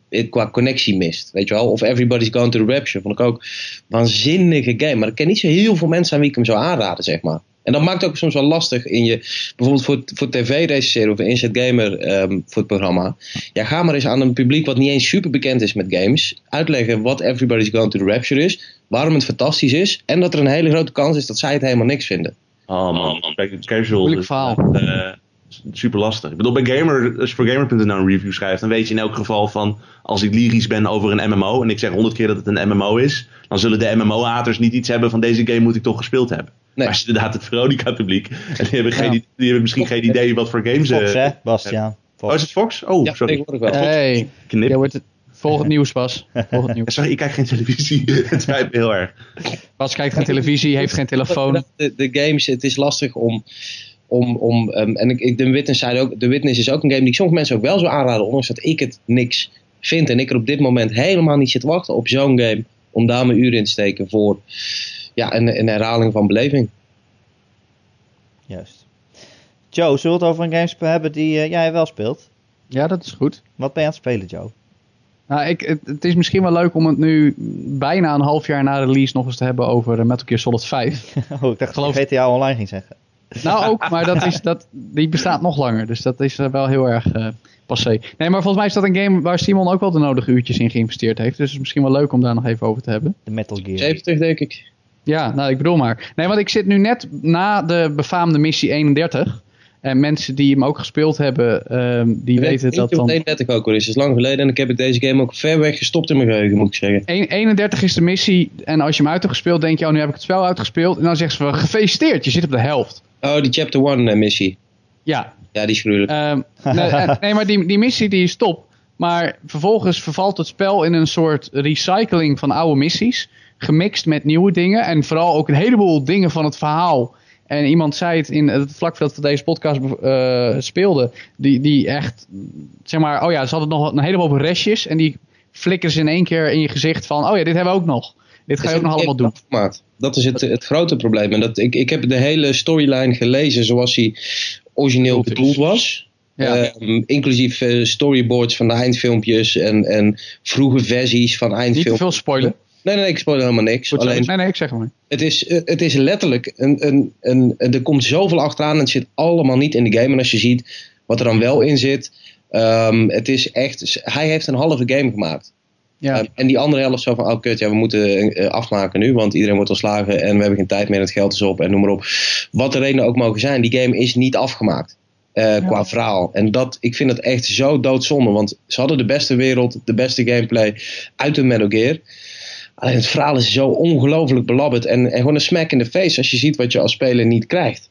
eh, qua connectie mist. Weet je wel? Of Everybody's Going to the Rapture. Vond ik ook waanzinnige game. Maar ik ken niet zo heel veel mensen aan wie ik hem zou aanraden, zeg maar. En dat maakt het ook soms wel lastig in je, bijvoorbeeld voor, voor tv recenseren of een Inset Gamer ehm, voor het programma. Ja, ga maar eens aan een publiek wat niet eens super bekend is met games, uitleggen wat Everybody's Going to the Rapture is, waarom het fantastisch is en dat er een hele grote kans is dat zij het helemaal niks vinden. Oh man, Kijk, casual. Moeilijk is, verhaal. eh, super lastig. Ik bedoel, bij Gamer, als je voor Gamer.nl een review schrijft, dan weet je in elk geval van, als ik lyrisch ben over een MMO, en ik zeg honderd keer dat het een MMO is, dan zullen de MMO-haters niet iets hebben van deze game moet ik toch gespeeld hebben. Nee. Maar als je inderdaad het Veronica-publiek, en die hebben, geen, Ja. die hebben misschien geen idee wat voor games... Fox, eh, hè, Bastiaan? oh, is het Fox? Oh, Ja, sorry. tegenwoordig wel. hey, Knip. jij wordt het, volg het (laughs) nieuws het nieuws. (laughs) Sorry, ik kijk geen televisie. (laughs) het spijt me heel erg. Bas kijkt geen televisie, heeft geen telefoon. De, de games, het is lastig om. om, om ehm, en ik, ik, de, Witness zei ook, de Witness is ook een game die ik sommige mensen ook wel zou aanraden, ondanks dat ik het niks vind. En ik er op dit moment helemaal niet zit te wachten op zo'n game. Om daar mijn uren in te steken voor ja, een, een herhaling van beleving. Juist. Joe, zullen we het over een game hebben die eh, jij wel speelt? Ja, dat is goed. Wat ben je aan het spelen, Joe? Nou, ik, het, het is misschien wel leuk om het nu bijna een half jaar na release nog eens te hebben over eh, Metal Gear Solid 5. (laughs) Oh, ik dacht Geloof- dat je GTA Online ging zeggen. Nou ook, (laughs) maar dat is, dat, die bestaat nog langer. Dus dat is eh, wel heel erg eh, passé. Nee, maar volgens mij is dat een game waar Simon ook wel de nodige uurtjes in geïnvesteerd heeft. Dus het is misschien wel leuk om daar nog even over te hebben. De Metal Gear. 70 denk ik. Ja, nou ik bedoel maar. Nee, want ik zit nu net na de befaamde missie 31. En mensen die hem ook gespeeld hebben, ehm, die Ik weten weet dat dan... 31 ook al is. Het is lang geleden en ik heb het deze game ook ver weg gestopt in mijn geheugen, moet ik zeggen. 1 31 is de missie en als je hem uit hebt gespeeld, denk je, oh nu heb ik het spel uitgespeeld. En dan zeggen ze, gefeliciteerd, je zit op de helft. Oh, die chapter 1 missie. Ja, Ja, die is gruwelijk. Ehm, (laughs) nee, eh, nee, maar die, die missie die is top. Maar vervolgens vervalt het spel in een soort recycling van oude missies. Gemixt met nieuwe dingen. En vooral ook een heleboel dingen van het verhaal. En iemand zei het in het vlak voordat we deze podcast eh, speelden. Die, die echt, zeg maar, oh ja, ze hadden nog een heleboel restjes. En die flikkeren ze in één keer in je gezicht van, oh ja, dit hebben we ook nog. Dit ga je ook nog allemaal doen. Maat. Dat is het, het grote probleem. En dat, ik, ik heb de hele storyline gelezen zoals hij origineel Bedoeld was. Ja. Ehm, inclusief eh, storyboards van de eindfilmpjes en, en vroege versies van Niet te eindfilmpjes. veel spoilen. Nee, nee, ik spoil helemaal niks. Goed. Alleen, Nee, nee, ik zeg maar. het is, eh, het is letterlijk, een, een, een, er komt zoveel achteraan en het zit allemaal niet in de game. En als je ziet wat er dan wel in zit, ehm, het is echt, hij heeft een halve game gemaakt. Ja. Ehm, en die andere helft zo van, oh kut, ja, we moeten eh, afmaken nu, want iedereen wordt ontslagen en we hebben geen tijd meer, het geld is op en noem maar op. Wat de redenen ook mogen zijn, die game is niet afgemaakt. eh, Qua verhaal. En dat, ik vind het echt zo doodzonde, want ze hadden de beste wereld, de beste gameplay uit een Metal Gear. Alleen het verhaal is zo ongelooflijk belabberd en, en gewoon een smack in de face als je ziet wat je als speler niet krijgt.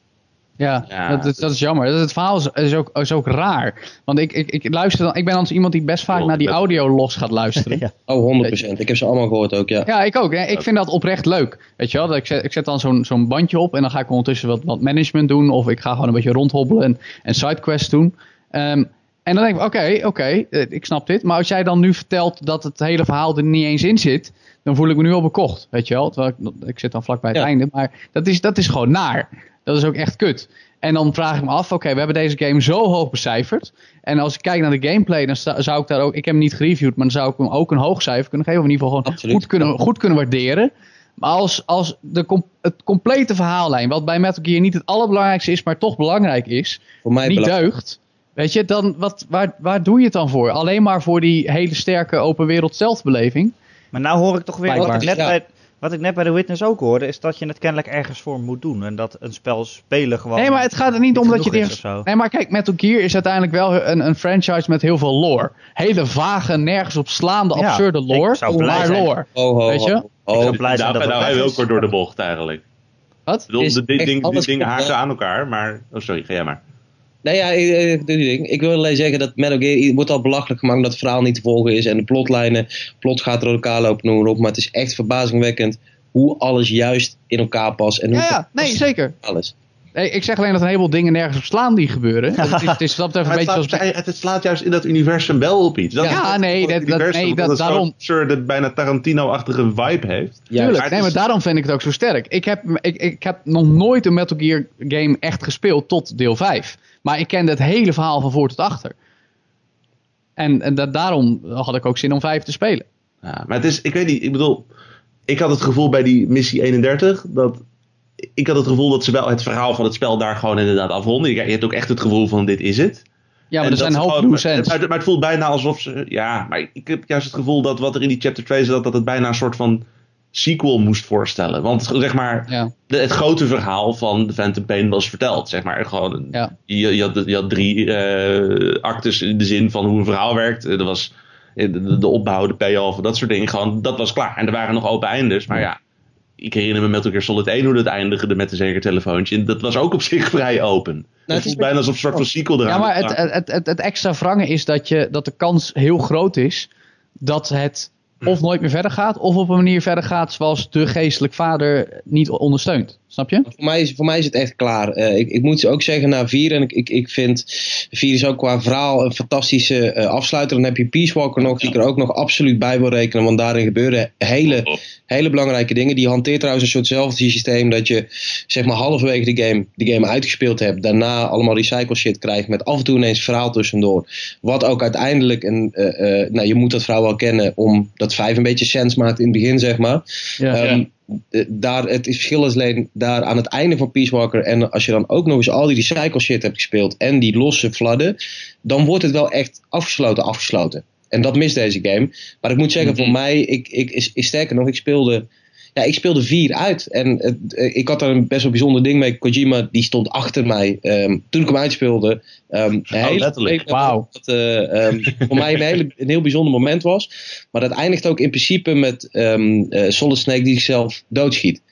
Ja, Ja, dat, is- dat- dat is jammer. Dat- Het verhaal is, is, ook, is ook raar. Want ik, ik, ik luister dan, ik ben als iemand die best vaak naar die audio los gaat luisteren. (laughs) Ja. Oh, 100%. Ik heb ze allemaal gehoord ook, ja. Ja, ik ook. hè. Ik vind dat oprecht leuk. Weet je wel, dat ik zet, ik zet dan zo'n zo'n bandje op en dan ga ik ondertussen wat, wat management doen. Of ik ga gewoon een beetje rondhobbelen en, en sidequests doen. Ehm, en dan denk ik, oké, oké, eh, ik snap dit. Maar als jij dan nu vertelt dat het hele verhaal er niet eens in zit, dan voel ik me nu al bekocht. Weet je wel, terwijl ik, ik zit dan vlakbij het Ja. einde. Maar dat is, dat is gewoon naar. Dat is ook echt kut. En dan vraag ik me af, oké, we hebben deze game zo hoog becijferd. En als ik kijk naar de gameplay, dan zou ik daar ook, ik heb hem niet gereviewd, maar dan zou ik hem ook een hoog cijfer kunnen geven. Of in ieder geval gewoon Absoluut. goed kunnen, goed kunnen waarderen. Maar als, als de het complete verhaallijn, wat bij Metal Gear niet het allerbelangrijkste is, maar toch belangrijk is, Voor mij niet deugt. Weet je, dan, wat, waar, waar doe je het dan voor? Alleen maar voor die hele sterke open wereld zelfbeleving? Maar nou hoor ik toch weer, wat ik, net Ja. bij, wat ik net bij The Witness ook hoorde, is dat je het kennelijk ergens voor moet doen. En dat een spel spelen gewoon... Nee, maar het gaat er niet om dat je het eerst... Nee, maar kijk, Metal Gear is uiteindelijk wel een, een franchise met heel veel lore. Hele vage, nergens op slaande, Ja, absurde ik lore. zou blij Maar zijn. lore. Ho, ho, Weet je? ho. Ik zou blij zijn Nou, dat nou weg hij wil is. ook weer door de bocht eigenlijk. Wat? Ik bedoel, Is de, ding, die dingen haken aan elkaar, maar... Oh, sorry, ga jij maar. Nee, ja, ik, ik, die ding. ik wil alleen zeggen dat Metal Gear het wordt al belachelijk gemaakt dat het verhaal niet te volgen is. En de plotlijnen, plot gaat door elkaar lopen, noem maar op. Maar het is echt verbazingwekkend hoe alles juist in elkaar past. En hoe Ja, ja, nee, zeker. alles. Nee, ik zeg alleen dat een heleboel dingen nergens op slaan die gebeuren. (laughs) Het is, het is wat dat betreft Maar een het, beetje slaat, zoals... het, het slaat juist in dat universum wel op iets. Dat Ja, is nee, dat- dat- nee, dat- het zo'n daarom- absurde, bijna Tarantino-achtige vibe heeft. Ja, Tuurlijk, maar nee, maar daarom vind ik het ook zo sterk. Ik heb, ik, ik heb nog nooit een Metal Gear game echt gespeeld tot deel 5. Maar ik kende het hele verhaal van voor tot achter. En, en dat, daarom had ik ook zin om 5 te spelen. Ja, maar het is, ik weet niet, ik bedoel, ik had het gevoel bij die missie 31 dat. Ik had het gevoel dat ze wel het verhaal van het spel daar gewoon inderdaad afronden. Je hebt ook echt het gevoel van dit is het. Ja, maar En er zijn hoop ends. Maar, maar het voelt bijna alsof ze. Ja, maar ik heb juist het gevoel dat wat er in die chapter 2 zat, dat het bijna een soort van sequel moest voorstellen. Want zeg maar, Ja, de- het grote verhaal van The Phantom Pain was verteld. Zeg maar, gewoon ja. je, je, had, je had drie eh, actes in de zin van hoe een verhaal werkt. Er was eh, de, de opbouw, de payoff, dat soort dingen. Gewoon, dat was klaar. En er waren nog open eindes. Maar ja, ik herinner me Metal Gear Solid 1 hoe dat eindigde met een zeker telefoontje. En dat was ook op zich (laughs) vrij open. het het is voelt bijna alsof een soort van sequel eraan ja maar het, het, het extra wrange is dat, je, dat de kans heel groot is dat het of nooit meer verder gaat, of op een manier verder gaat zoals de geestelijk vader niet ondersteunt. Snap je? Voor mij, is, voor mij is het echt klaar. Eh, ik, ik moet ook zeggen, na vier, en ik, ik, ik vind vier is ook qua verhaal een fantastische eh, afsluiter. Dan heb je Peace Walker nog, die ik er ook nog absoluut bij wil rekenen, want daarin gebeuren hele, hele belangrijke dingen. Die hanteert trouwens een soortzelfde systeem dat je zeg maar halverwege de game, de game uitgespeeld hebt, daarna allemaal recycle shit krijgt met af en toe ineens verhaal tussendoor. Wat ook uiteindelijk, een, eh, eh, nou je moet dat verhaal wel kennen, om dat vijf een beetje sens maakt in het begin zeg maar. Ja. Ehm, eh, daar, het is verschil is alleen daar aan het einde van Peace Walker. En als je dan ook nog eens al die recycle shit hebt gespeeld. En die losse fladden. Dan wordt het wel echt afgesloten, afgesloten. En dat mist deze game. Maar ik moet zeggen, voor mij, ik, ik, is, is sterker nog, ik speelde, ja, ik speelde vier uit. En het, eh, ik had daar een best wel bijzonder ding mee. Kojima, die stond achter mij um, toen ik hem uitspeelde. Um, oh, letterlijk. Wauw. Dat uh, um, voor mij een, hele, een heel bijzonder moment was. Maar dat eindigt ook in principe met um, uh, Solid Snake die zichzelf doodschiet.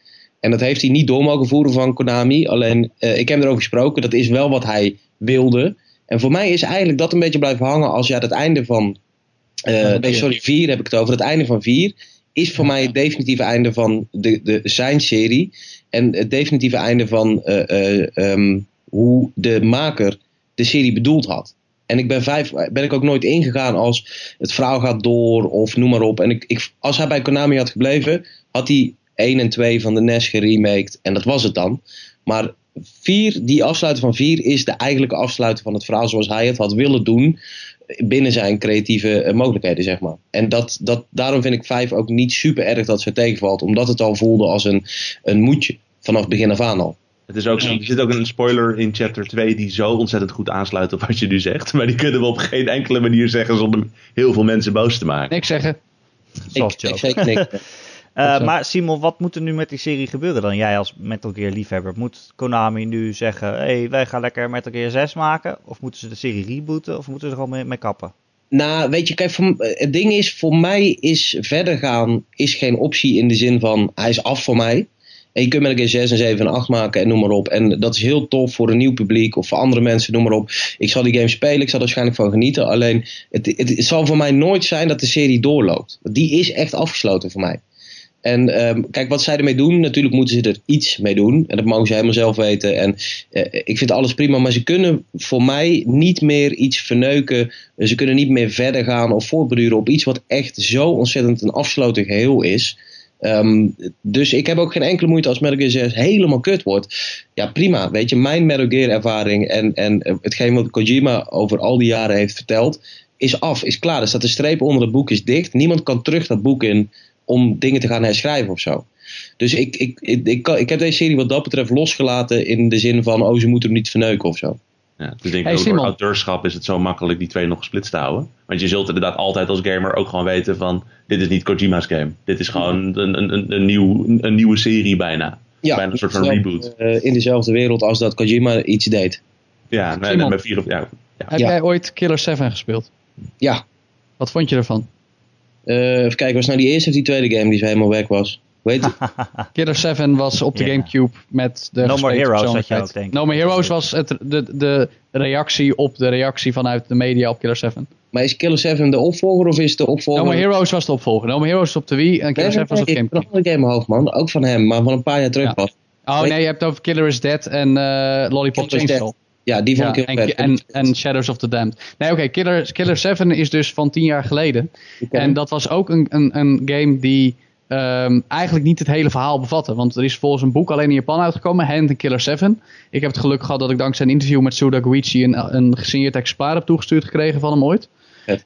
En dat heeft hij niet door mogen voeren van Konami. Alleen, uh, ik heb erover gesproken. Dat is wel wat hij wilde. En voor mij is eigenlijk dat een beetje blijven hangen als ja, het einde van. Uh, nee, sorry, 4 heb ik het over. Het einde van 4 is voor mij het definitieve einde van de, de zijn serie. En het definitieve einde van uh, um, hoe de maker de serie bedoeld had. En ik ben vijf, ben ik ook nooit ingegaan als het verhaal gaat door of noem maar op. En ik, ik, als hij bij Konami had gebleven, had hij 1 en 2 van de NES geremaked. En dat was het dan. Maar 4, die afsluiting van 4 is de eigenlijke afsluiting van het verhaal zoals hij het had willen doen. Binnen zijn creatieve uh, mogelijkheden, zeg maar. En dat, dat, daarom vind ik 5 ook niet super erg dat ze tegenvalt. Omdat het al voelde als een, een moedje. Vanaf begin af aan al. Het is ook, er zit ook een spoiler in chapter 2 die zo ontzettend goed aansluit op wat je nu zegt. (laughs) Maar die kunnen we op geen enkele manier zeggen zonder heel veel mensen boos te maken. Niks zeggen. Ik, ik niks. (laughs) uh, maar Simon, wat moet er nu met die serie gebeuren dan? Jij als Metal Gear liefhebber. Moet Konami nu zeggen, hé, hey, wij gaan lekker Metal Gear 6 maken? Of moeten ze de serie rebooten? Of moeten ze er gewoon mee, mee kappen? Nou, weet je, kijk, voor, het ding is, voor mij is verder gaan is geen optie in de zin van, hij is af voor mij. En je kunt Metal Gear 6 en 7 en 8 maken en noem maar op. En dat is heel tof voor een nieuw publiek of voor andere mensen, noem maar op. Ik zal die game spelen, ik zal er waarschijnlijk van genieten. Alleen, het, het, het zal voor mij nooit zijn dat de serie doorloopt. Die is echt afgesloten voor mij. En ehm, kijk, wat zij ermee doen, natuurlijk moeten ze er iets mee doen. En dat mogen ze helemaal zelf weten. En eh, ik vind alles prima, maar ze kunnen voor mij niet meer iets verneuken. Ze kunnen niet meer verder gaan of voortborduren op iets wat echt zo ontzettend een afsloten geheel is. Ehm, dus ik heb ook geen enkele moeite als Metal Gear 6 helemaal kut wordt. Ja, prima. Weet je, mijn Metal Gear ervaring en, en hetgeen wat Kojima over al die jaren heeft verteld, is af, is klaar. Er staat een streep onder het boek, is dicht. Niemand kan terug dat boek in om dingen te gaan herschrijven of zo. Dus ik, ik, ik, ik, ik heb deze serie wat dat betreft losgelaten in de zin van, oh, ze moeten hem niet verneuken of zo. Ja, dus denk ik Hey, ook door auteurschap is het zo makkelijk die twee nog gesplitst te houden. Want je zult inderdaad altijd als gamer ook gewoon weten van... dit is niet Kojima's game. Dit is gewoon een, een, een, een, nieuw, een nieuwe serie bijna. Ja, bijna een soort van reboot. eh, in dezelfde wereld als dat Kojima iets deed. Ja, nee, Simon. met vier of... Ja, ja. Heb Ja. jij ooit Killer 7 gespeeld? Ja, Wat vond je ervan? Eh, even kijken, was het nou die eerste of die tweede game die zo helemaal weg was? Weet je? (laughs) Killer 7 was op de. Gamecube met de No More Heroes had je ook, denk ik. No More Heroes was het, de, de reactie op de reactie vanuit de media op Killer 7. Maar is Killer 7 de opvolger of is de opvolger... No More Heroes was de opvolger. No More Heroes is op de Wii en Killer Nee, 7 was op nee, ik heb Gamecube. nog een game hoofd, man. Ook van hem, maar van een paar jaar terug Ja. pas. Oh nee, je hebt het over Killer is Dead en eh, Lollipop Chainsaw. Ja, die vond Ja, ik heel en, vet. en, en Shadows of the Damned. Nee, oké, Killer, Killer 7 is dus van 10 jaar geleden. En dat was ook een, een, een game die ehm, eigenlijk niet het hele verhaal bevatte. Want er is volgens een boek alleen in Japan uitgekomen, Hand in Killer 7. Ik heb het geluk gehad dat ik dankzij een interview met Suda Goichi een, een gesigneerd exemplaar heb toegestuurd gekregen van hem ooit.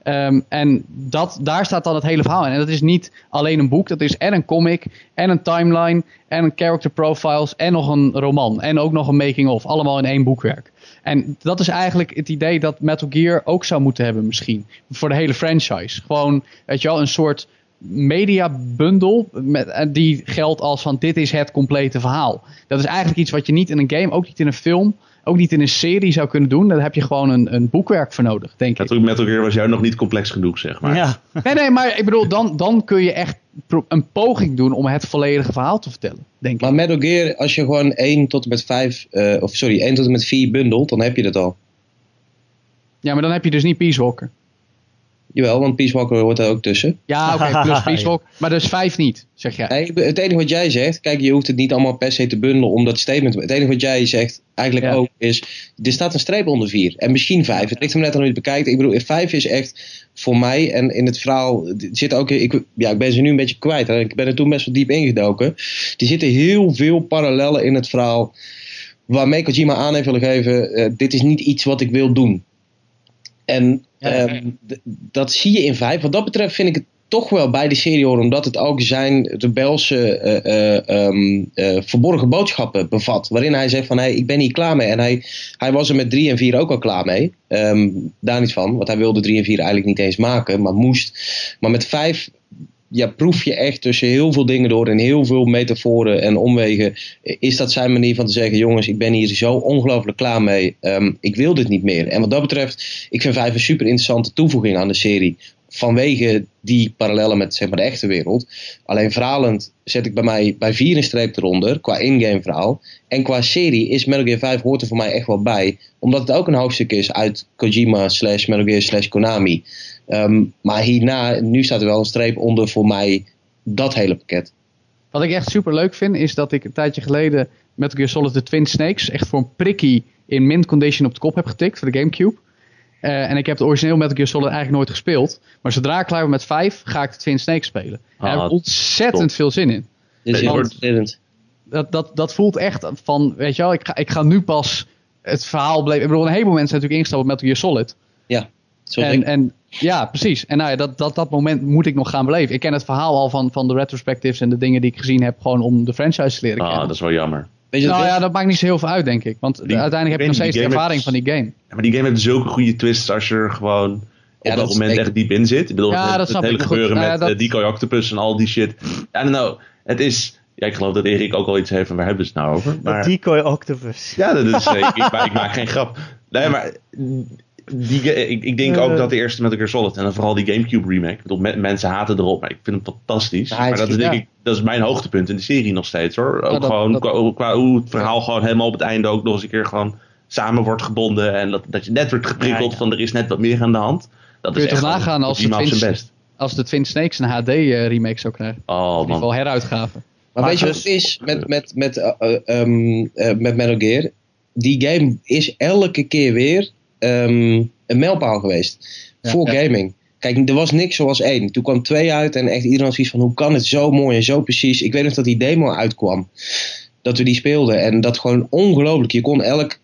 Ehm, en dat, daar staat dan het hele verhaal in. En dat is niet alleen een boek, dat is en een comic, en een timeline, en een character profiles, en nog een roman. En ook nog een making-of. Allemaal in één boekwerk. En dat is eigenlijk het idee dat Metal Gear ook zou moeten hebben misschien. Voor de hele franchise. Gewoon, weet je wel, een soort mediabundel met, en die geldt als van dit is het complete verhaal. Dat is eigenlijk iets wat je niet in een game, ook niet in een film, ook niet in een serie zou kunnen doen. Daar heb je gewoon een, een boekwerk voor nodig, denk ik. Metal, Metal Gear was jou nog niet complex genoeg, zeg maar. Ja. Nee, nee, maar ik bedoel, dan, dan kun je echt een poging doen om het volledige verhaal te vertellen, denk ik. Maar Metal Gear, als je gewoon 1 tot en met 5, eh, of sorry, 1 tot en met 4 bundelt, dan heb je dat al. Ja, maar dan heb je dus niet Peace Walker. Jawel, want Peace Walker hoort er ook tussen. Ja, oké, (laughs) plus Peace Walker. Maar dus vijf niet, zeg jij. Nee, het enige wat jij zegt, kijk, je hoeft het niet allemaal per se te bundelen om dat statement te Het enige wat jij zegt, eigenlijk Ja. ook, is, er staat een streep onder 4. En misschien 5. Het ligt hem net aan hoe je het bekijkt. Ik bedoel, 5 is echt voor mij, en in het verhaal er zit ook, ik, ja, ik ben ze nu een beetje kwijt. hè. Ik ben er toen best wel diep ingedoken. Er zitten heel veel parallellen in het verhaal, waarmee Kojima aan heeft willen geven, eh, dit is niet iets wat ik wil doen. En Ja, ehm, dat zie je in 5. Wat dat betreft vind ik het toch wel bij de serie horen, omdat het ook zijn rebelse eh, verborgen boodschappen bevat. Waarin hij zegt van hey, ik ben hier klaar mee. En hij, hij was er met 3 en 4 ook al klaar mee. Ehm, daar niet van, want hij wilde 3 en 4 eigenlijk niet eens maken, maar moest. Maar met 5 ja, proef je echt tussen heel veel dingen door en heel veel metaforen en omwegen. Is dat zijn manier van te zeggen: jongens, ik ben hier zo ongelooflijk klaar mee. Ehm, ik wil dit niet meer. En wat dat betreft, ik vind 5 een super interessante toevoeging aan de serie. Vanwege die parallellen met zeg maar, de echte wereld. Alleen verhalend zet ik bij mij bij 4 een streep eronder. Qua in-game verhaal. En qua serie is Metal Gear 5 hoort er voor mij echt wel bij. Omdat het ook een hoofdstuk is uit Kojima slash Metal Gear slash Konami. Ehm, maar hierna, nu staat er wel een streep onder voor mij dat hele pakket. Wat ik echt super leuk vind, is dat ik een tijdje geleden Metal Gear Solid de Twin Snakes echt voor een prikkie in mint condition op de kop heb getikt voor de Gamecube. Eh, en ik heb het origineel Metal Gear Solid eigenlijk nooit gespeeld. Maar zodra ik klaar ben met 5, ga ik de Twin Snakes spelen. Daar heb ik Ah, ontzettend top. veel zin in. Dit is heel. Dat, dat, dat voelt echt van, weet je wel, ik ga, ik ga nu pas het verhaal beleven. Ik bedoel, een heleboel mensen zijn natuurlijk ingestapt op Metal Gear Solid. Ja, En, en ja, precies. En nou ja, dat, dat, dat moment moet ik nog gaan beleven. Ik ken het verhaal al van, van de retrospectives en de dingen die ik gezien heb, gewoon om de franchise te leren Ah, kennen. dat is wel jammer. Weet je, Nou ja, dat maakt niet zo heel veel uit, denk ik. Want Die- uiteindelijk heb je ik nog steeds de ervaring van die game. Ja, maar die game heeft zulke goede twists als je er gewoon op Ja, dat, moment echt diep in zit. Ik bedoel, Ja, het, dat het snap hele ik, maar goed, gebeuren nou ja, met dat- eh, decoy octopus en al die shit. I don't know. Het is... Ja, ik geloof dat Erik ook al iets heeft van waar hebben ze het nou over. Maar, Decoy Octopus. ja, dat is, ik, ik, maak, ik maak geen grap. Nee, maar die, ik, ik denk ook dat de eerste Metal Gear Solid en dan vooral die Gamecube remake. Ik bedoel, me- mensen haten erop, maar ik vind hem fantastisch. Ja, maar dat is, denk ja. ik, dat is mijn hoogtepunt in de serie nog steeds hoor. Ook dat- gewoon dat- qua, qua hoe het verhaal gewoon helemaal op het einde ook nog eens een keer gewoon samen wordt gebonden. En dat, dat je net wordt geprikkeld Ja, ja. van er is net wat meer aan de hand. Dat Kun je is echt toch nagaan als het Vince- best. Als de Twin Snakes een HD eh, remake zou krijgen. Oh In ieder man. geval heruitgave. Maar, Maar weet je wat het is met, met, met, eh, eh, ehm, eh, met Metal Gear? Die game is elke keer weer ehm, een mijlpaal geweest. Ja. voor Ja. gaming. Kijk, er was niks zoals één. Toen kwam twee uit en echt iedereen had zoiets van... hoe kan het zo mooi en zo precies? Ik weet nog dat die demo uitkwam. Dat we die speelden. En dat gewoon ongelooflijk. Je kon elk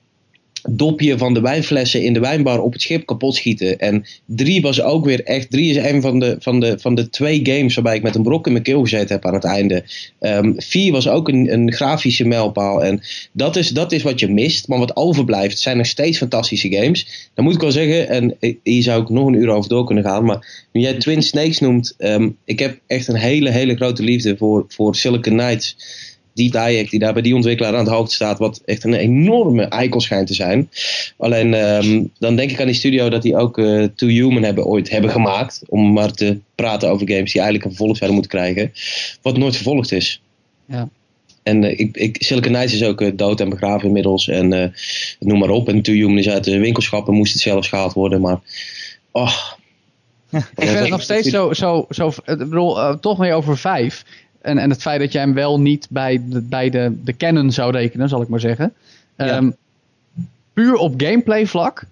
dopje van de wijnflessen in de wijnbar op het schip kapot schieten. En drie was ook weer echt... Drie is een van de, van de, van de twee games waarbij ik met een brok in mijn keel gezeten heb aan het einde. Ehm, vier was ook een, een grafische mijlpaal. En dat is, dat is wat je mist. Maar wat overblijft zijn nog steeds fantastische games. Dan moet ik wel zeggen, en hier zou ik nog een uur over door kunnen gaan. Maar nu jij Twin Snakes noemt, ehm, ik heb echt een hele, hele grote liefde voor, voor Silicon Knights. Die Dayek die daar bij die ontwikkelaar aan het hoofd staat, wat echt een enorme eikel schijnt te zijn. Alleen ehm, dan denk ik aan die studio dat die ook eh Too Human hebben, ooit hebben gemaakt. Om maar te praten over games die eigenlijk een vervolg zouden moeten krijgen. Wat nooit vervolgd is. Ja. En eh, ik, ik, Silicon Knights is ook eh, dood en begraven inmiddels. En noem maar op. En Too Human is uit de winkelschappen, moest het zelfs gehaald worden. Maar, oh. (laughs) Ik vind het nog steeds zo, zo, zo ik bedoel, toch meer over vijf. En, en het feit dat jij hem wel niet bij de, bij de, de canon zou rekenen, zal ik maar zeggen. Ja. Ehm, puur op gameplay vlak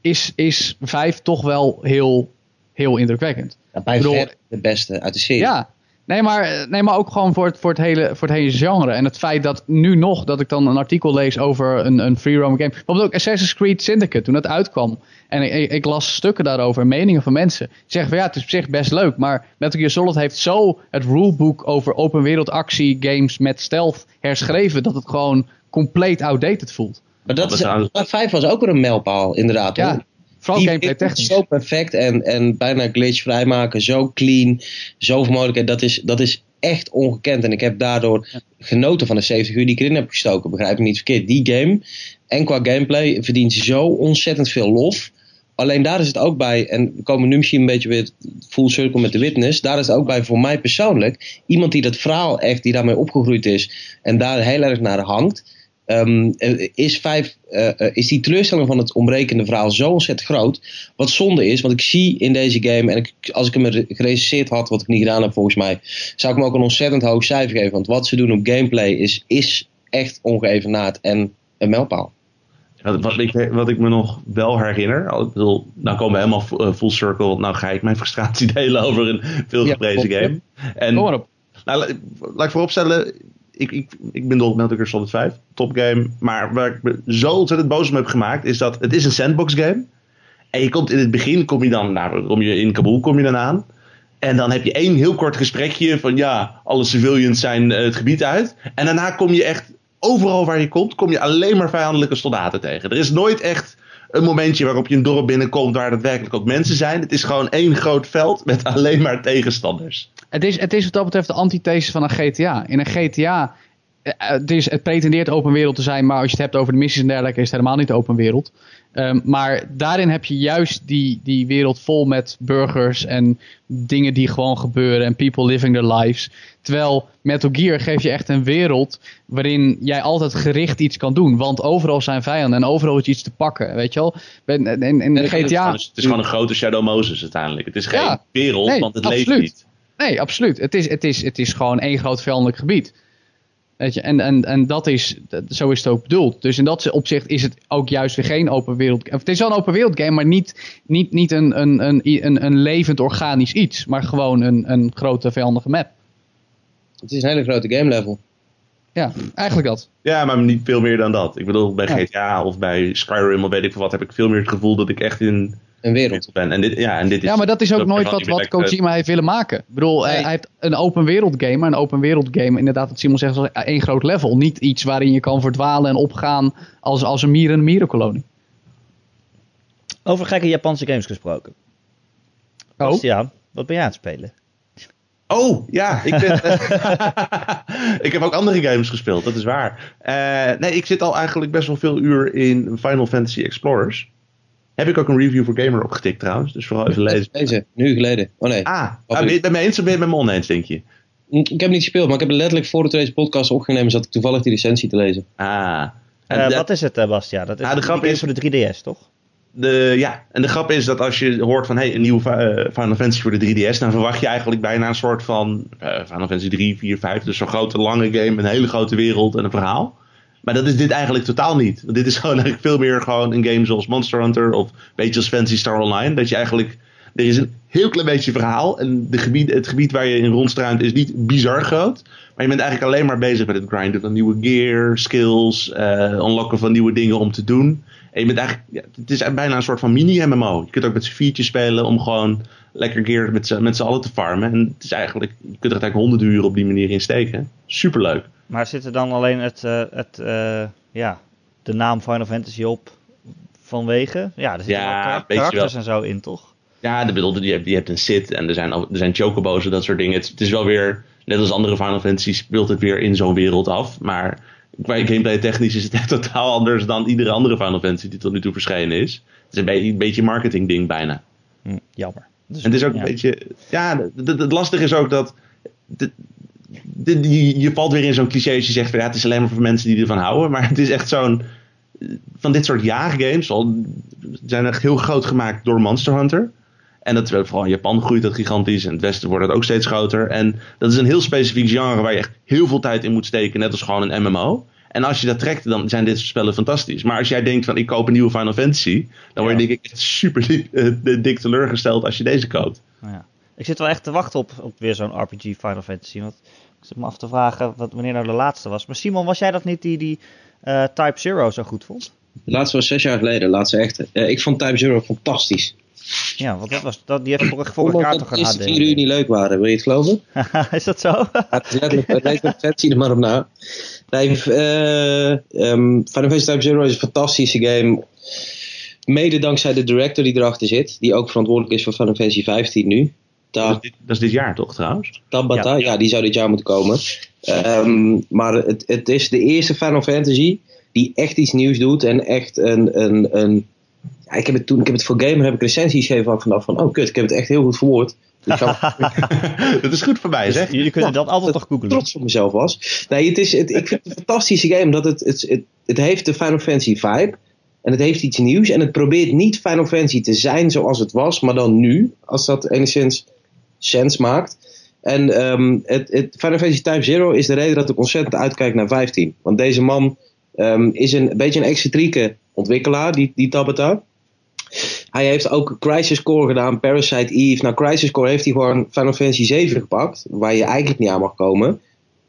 is, is vijf toch wel heel, heel indrukwekkend. Ja, bij bedoel- de beste uit de serie. Ja, nee maar, nee, maar ook gewoon voor het, voor, het hele, voor het hele genre. En het feit dat nu nog, dat ik dan een artikel lees over een, een free roam game. Bijvoorbeeld ook Assassin's Creed Syndicate, toen dat uitkwam. En ik, ik, las stukken daarover, en meningen van mensen. Die zeggen van ja, het is op zich best leuk. Maar Metal Gear Solid heeft zo het rulebook over open wereld actie games met stealth herschreven. Dat het gewoon compleet outdated voelt. Maar dat Dat is, maar 5 was ook weer een mijlpaal, inderdaad. Ja, hoor. Vooral gameplay game is technisch. Zo perfect en, en bijna glitch vrijmaken, zo clean, zoveel mogelijkheden. Dat is, dat is echt ongekend. En ik heb daardoor genoten van de 70 uur die ik erin heb gestoken. Begrijp me niet verkeerd. Die game, en qua gameplay, verdient zo ontzettend veel lof. Alleen daar is het ook bij, en we komen nu misschien een beetje weer full circle met de witness. Daar is het ook bij voor mij persoonlijk. Iemand die dat verhaal echt, die daarmee opgegroeid is en daar heel erg naar hangt. Ehm, eh, is, vijf, eh, eh, is die teleurstelling van het ontbrekende verhaal zo ontzettend groot. Wat zonde is, want ik zie in deze game, en ik, als ik hem re- gerecenseerd had, wat ik niet gedaan heb volgens mij, zou ik hem ook een ontzettend hoog cijfer geven. Want wat ze doen op gameplay is, is echt ongeëvenaard en een mijlpaal. Wat, wat, ik, wat ik me nog wel herinner, ik bedoel, nou komen we helemaal fu- full circle, want nou ga ik mijn (laughs) frustratie delen over een veelgeprezen Ja, game. En Kom maar op. nou, la- laat ik vooropstellen, ik, ik, ik ben dol op Metal Gear Solid 5, topgame. Maar waar ik me zo ontzettend boos om heb gemaakt, is dat het is een sandbox game. En je komt in het begin, kom je dan, nou, kom je in Kabul kom je dan aan. En dan heb je één heel kort gesprekje van ja, alle civilians zijn eh, het gebied uit. En daarna kom je echt, overal waar je komt, kom je alleen maar vijandelijke soldaten tegen. Er is nooit echt een momentje waarop je een dorp binnenkomt waar daadwerkelijk ook mensen zijn. Het is gewoon één groot veld met (laughs) alleen maar tegenstanders. Het is, het is wat dat betreft de antithese van een GTA. In een GTA, eh, het, is, het pretendeert open wereld te zijn, maar als je het hebt over de missies en dergelijke, is het helemaal niet open wereld. Ehm, maar daarin heb je juist die, die wereld vol met burgers en dingen die gewoon gebeuren en people living their lives. Terwijl Metal Gear geeft je echt een wereld waarin jij altijd gericht iets kan doen. Want overal zijn vijanden en overal is iets te pakken, weet je wel. In, in, in de Het is GTA... gewoon- Het is gewoon een grote Shadow Moses uiteindelijk. Het is geen Ja. wereld, Nee, want het absoluut. leeft niet. Nee, absoluut. Het is, het is, het is gewoon één groot vijandelijk gebied. Weet je, en, en, en dat is, dat- zo is het ook bedoeld. Dus in dat opzicht is het ook juist weer geen open wereld. of Het is wel een open wereld game, maar niet, niet, niet een, een, een, een, een levend organisch iets. Maar gewoon een, een grote vijandige map. Het is een hele grote game level. Ja, eigenlijk dat. Ja, maar niet veel meer dan dat. Ik bedoel, bij Ja. GTA of bij Skyrim of weet ik veel wat, heb ik veel meer het gevoel dat ik echt in Een wereld. ben. En dit, ja, en dit is, Ja, maar dat is ook dat nooit wat, wat Kojima heeft willen maken. Ik bedoel, hij- Nee. hij heeft een open wereld game, maar een open wereld game, inderdaad, wat Simon zegt, is één groot level. Niet iets waarin je kan verdwalen en opgaan als, als een mier in een mierenkolonie. Over gekke Japanse games gesproken. Oh, Ja, wat ben jij aan het spelen? Oh, ja. Ik, ben, (laughs) ik heb ook andere games gespeeld, dat is waar. Eh, nee, ik zit al eigenlijk best wel veel uur in Final Fantasy Explorers. Heb ik ook een review voor Gamer opgetikt trouwens, dus vooral even lezen. Deze, nu geleden. Oh nee. Ah, ah, ben je het met me eens of ben je het met me oneens, denk je? Ik heb niet gespeeld, maar ik heb letterlijk voor deze podcast opgenomen. Zat ik toevallig die recensie te lezen. Ah. En dat- wat is het, eh, Bastia? Dat is Ah, de grap is- voor de 3DS, toch? De, ja, en de grap is dat als je hoort van hey, een nieuwe eh, Final Fantasy voor de 3DS, dan verwacht je eigenlijk bijna een soort van eh, Final Fantasy 3, 4, 5. Dus zo'n grote lange game, een hele grote wereld en een verhaal. Maar dat is dit eigenlijk totaal niet. Want dit is (laughs) gewoon eigenlijk veel meer gewoon een game zoals Monster Hunter of beetje als Fantasy Star Online. Dat je eigenlijk, er is een heel klein beetje verhaal en gebied, het gebied waar je in rondstruint is niet bizar groot. Maar je bent eigenlijk alleen maar bezig met het grinden van nieuwe gear, skills, eh unlocken van nieuwe dingen om te doen. En je bent eigenlijk, ja, het is bijna een soort van mini-MMO. Je kunt ook met z'n viertje spelen om gewoon lekker gear met z'n, allen te farmen. En het is eigenlijk, je kunt er eigenlijk honderden uren op die manier in steken. Superleuk. Maar zit er dan alleen het, eh, het, eh, ja, de naam Final Fantasy op vanwege? Ja, er zitten Ja, wel karakters en zo in, toch? Ja, de je, hebt, je hebt een sit en er zijn, er zijn chocobo's en dat soort dingen. Het, het is wel weer, net als andere Final Fantasy, speelt het weer in zo'n wereld af. Maar qua gameplay technisch is het echt (laughs) totaal anders dan iedere andere Final Fantasy die tot nu toe verschenen is. Het is een, beetje een beetje marketing ding bijna. Hm, jammer. Dus, En het is ook ja. een beetje. Ja, het- lastige is ook dat. de- de- je, je valt weer in zo'n cliché als je zegt van ja, het is alleen maar voor mensen die ervan houden. Maar het is echt zo'n. Van dit soort jaaggames al, zijn echt heel groot gemaakt door Monster Hunter. En dat vooral in Japan groeit dat gigantisch. En in het Westen wordt het ook steeds groter. En dat is een heel specifiek genre waar je echt heel veel tijd in moet steken. Net als gewoon een MMO. En als je dat trekt, dan zijn dit soort spellen fantastisch. Maar als jij denkt van ik koop een nieuwe Final Fantasy. Dan word je denk ik echt super dik, eh, (laughs) dik teleurgesteld als je deze koopt. Ja. Ik zit wel echt te wachten op, op weer zo'n RPG Final Fantasy. Want ik zit me af te vragen wat, wanneer nou de laatste was. Maar Simon, was jij dat niet die, die eh, Type Zero zo goed vond? De laatste was zes jaar geleden, de laatste echte. Eh, ik vond Type Zero fantastisch. Ja, want dat was, dat, die heeft vorig, vorig Ondanks jaar dat toch eerste HD. vier uur niet leuk waren, wil je het geloven? (laughs) is dat zo? Ja, het is letterlijk, het leek op vet, zie er maar op na. Nee, ehm, Final Fantasy Type Zero is een fantastische game. Mede dankzij de director die erachter zit. Die ook verantwoordelijk is voor Final Fantasy 15 nu. Dat is, dit, dat is dit jaar toch trouwens? Tabata, Ja. ja. die zou dit jaar moeten komen. Ehm, maar het, het is de eerste Final Fantasy die echt iets nieuws doet. En echt een... een, een ja, ik, heb het toen, ik heb het voor Gamer heb ik recensies gegeven ook vanaf van... Oh kut, ik heb het echt heel goed verwoord. Dus (laughs) dat is goed voor mij, zeg. Jullie kunnen dat altijd nog googlen. trots op mezelf was. Nee, het is, het, ik vind het een fantastische game. Dat het, het, het, het heeft de Final Fantasy vibe. En het heeft iets nieuws. En het probeert niet Final Fantasy te zijn zoals het was. Maar dan nu. Als dat enigszins sens maakt. En ehm, het, het Final Fantasy Type Zero is de reden dat ik ontzettend uitkijk naar 15. Want deze man ehm, is een, beetje een excentrieke ontwikkelaar, die, die Tabata. Hij heeft ook Crisis Core gedaan, Parasite Eve. Nou, Crisis Core heeft hij gewoon Final Fantasy 7 gepakt, waar je eigenlijk niet aan mag komen.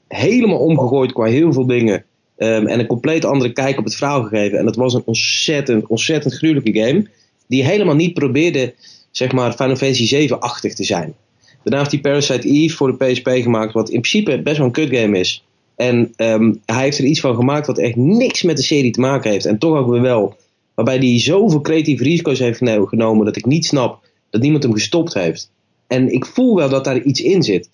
Helemaal omgegooid qua heel veel dingen. ehm, en een compleet andere kijk op het verhaal gegeven. En dat was een ontzettend, ontzettend gruwelijke game. Die helemaal niet probeerde, zeg maar, Final Fantasy 7-achtig te zijn. Daarna heeft hij Parasite Eve voor de PSP gemaakt, wat in principe best wel een kut game is. En ehm, hij heeft er iets van gemaakt wat echt niks met de serie te maken heeft. En toch ook weer wel. Waarbij hij zoveel creatieve risico's heeft geno- genomen dat ik niet snap dat niemand hem gestopt heeft. En ik voel wel dat daar iets in zit.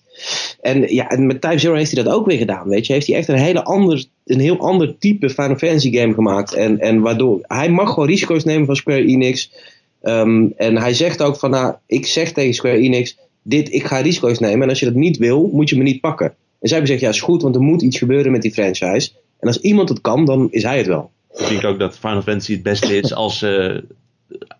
En ja, met Type Zero heeft hij dat ook weer gedaan. Weet je, heeft hij echt een, hele ander, een heel ander type Final Fantasy game gemaakt. En, en waardoor hij mag gewoon risico's nemen van Square Enix. Ehm, en hij zegt ook van, nou, ik zeg tegen Square Enix, dit, ik ga risico's nemen. En als je dat niet wil, moet je me niet pakken. En zij hebben gezegd, ja, is goed, want er moet iets gebeuren met die franchise. En als iemand het kan, dan is hij het wel. Ik denk ook dat Final Fantasy het beste is als ze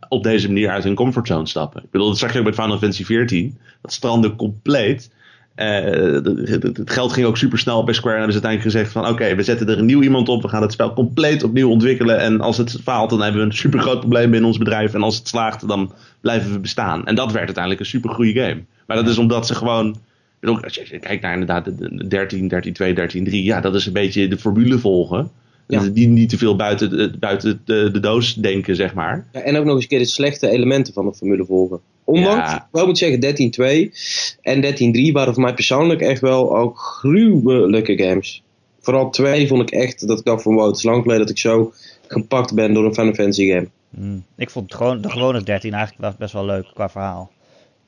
op deze manier uit hun comfortzone stappen. Ik bedoel, dat zag je ook met Final Fantasy 14. Dat strandde compleet. Eh, het- geld ging ook super snel bij Square en hebben ze uiteindelijk gezegd van oké, we zetten er een nieuw iemand op, we gaan het spel compleet opnieuw ontwikkelen en als het faalt dan hebben we een super groot probleem binnen ons bedrijf en als het slaagt dan blijven we bestaan. En dat werd uiteindelijk een super goede game. Maar dat is omdat ze gewoon, bedoel, als je kijkt naar inderdaad de- de 13, 13, 2, 13, 3, ja dat is een beetje de formule volgen. Ja. Dus die niet te veel buiten, de, buiten de, de doos denken, zeg maar. Ja, en ook nog eens een keer de slechte elementen van de formule volgen. Ondanks, Ja. ik wel moet zeggen, 13.2 en 13.3 waren voor mij persoonlijk echt wel ook gruwelijke games. Vooral 2 vond ik echt, dat ik dacht van wow, het is lang geleden dat ik zo gepakt ben door een Final Fantasy game. Hmm. Ik vond het gewoon, de gewone 13 eigenlijk best wel leuk qua verhaal.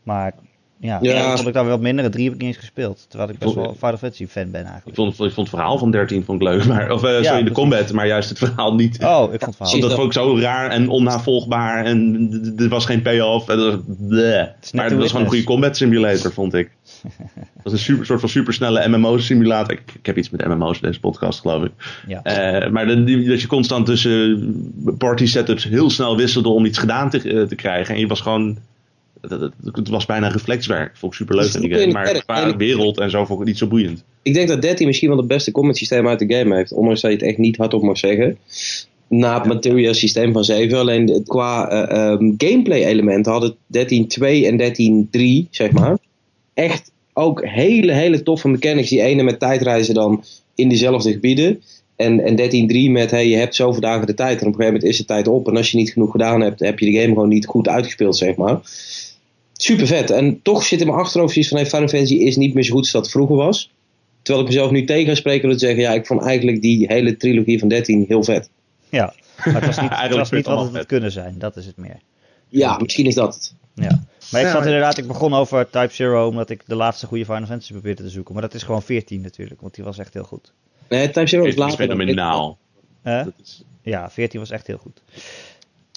Maar Ja, Ja. dat vond ik dan wel minder. Drie heb ik niet eens gespeeld. Terwijl ik best wel een Final Fantasy fan ben Ik eigenlijk. vond, ik vond het verhaal van 13 vond ik leuk, (laughs) maar, of eh, sorry, de combat, maar juist het verhaal niet. Oh, ik vond het verhaal. dat vond ik zo raar en onnavolgbaar en er was geen payoff. En dat was, maar het was gewoon een goede combat simulator, vond ik. (laughs) Het was een super, soort van supersnelle MMO-simulator. Ik, ik heb iets met MMO's in deze podcast, geloof ik. Ja. Eh, maar die- dat je constant tussen party setups heel snel wisselde om iets gedaan te, eh, te krijgen. En je was gewoon. Het, het- het was bijna reflexwerk. Vond ik super leuk Het is aan die game. in Maar kerk. qua En- wereld en zo vond ik het niet zo boeiend. Ik denk dat 13 misschien wel het beste combat systeem uit de game heeft. Ondanks dat je het echt niet hardop mag zeggen. Na het Materia systeem van 7. Alleen qua eh, ehm, gameplay elementen hadden 13.2 en 13.3, zeg maar. Echt ook hele, hele toffe mechanics. Die ene met tijdreizen dan in dezelfde gebieden. En, en 13.3 met hey, je hebt zoveel dagen de tijd. En op een gegeven moment is de tijd op. En als je niet genoeg gedaan hebt, heb je de game gewoon niet goed uitgespeeld, zeg maar. Super vet. En toch zit in mijn achterhoofd zoiets van hey, Final Fantasy is niet meer zo goed als dat vroeger was. Terwijl ik mezelf nu tegen ga spreken zeggen, ja, ik vond eigenlijk die hele trilogie van 13 heel vet. Ja, maar het was niet, (laughs) het Eigenlijk was niet wat allemaal het had vet. kunnen zijn. Dat is het meer. Ja, misschien is dat het. Ja. Maar ik zat inderdaad, ik begon over Type Zero omdat ik de laatste goede Final Fantasy probeerde te zoeken. Maar dat is gewoon 14 natuurlijk, want die was echt heel goed. Nee, Type Zero is is later. dan- fenomenaal. Hè? Dat is- Ja, 14 was echt heel goed.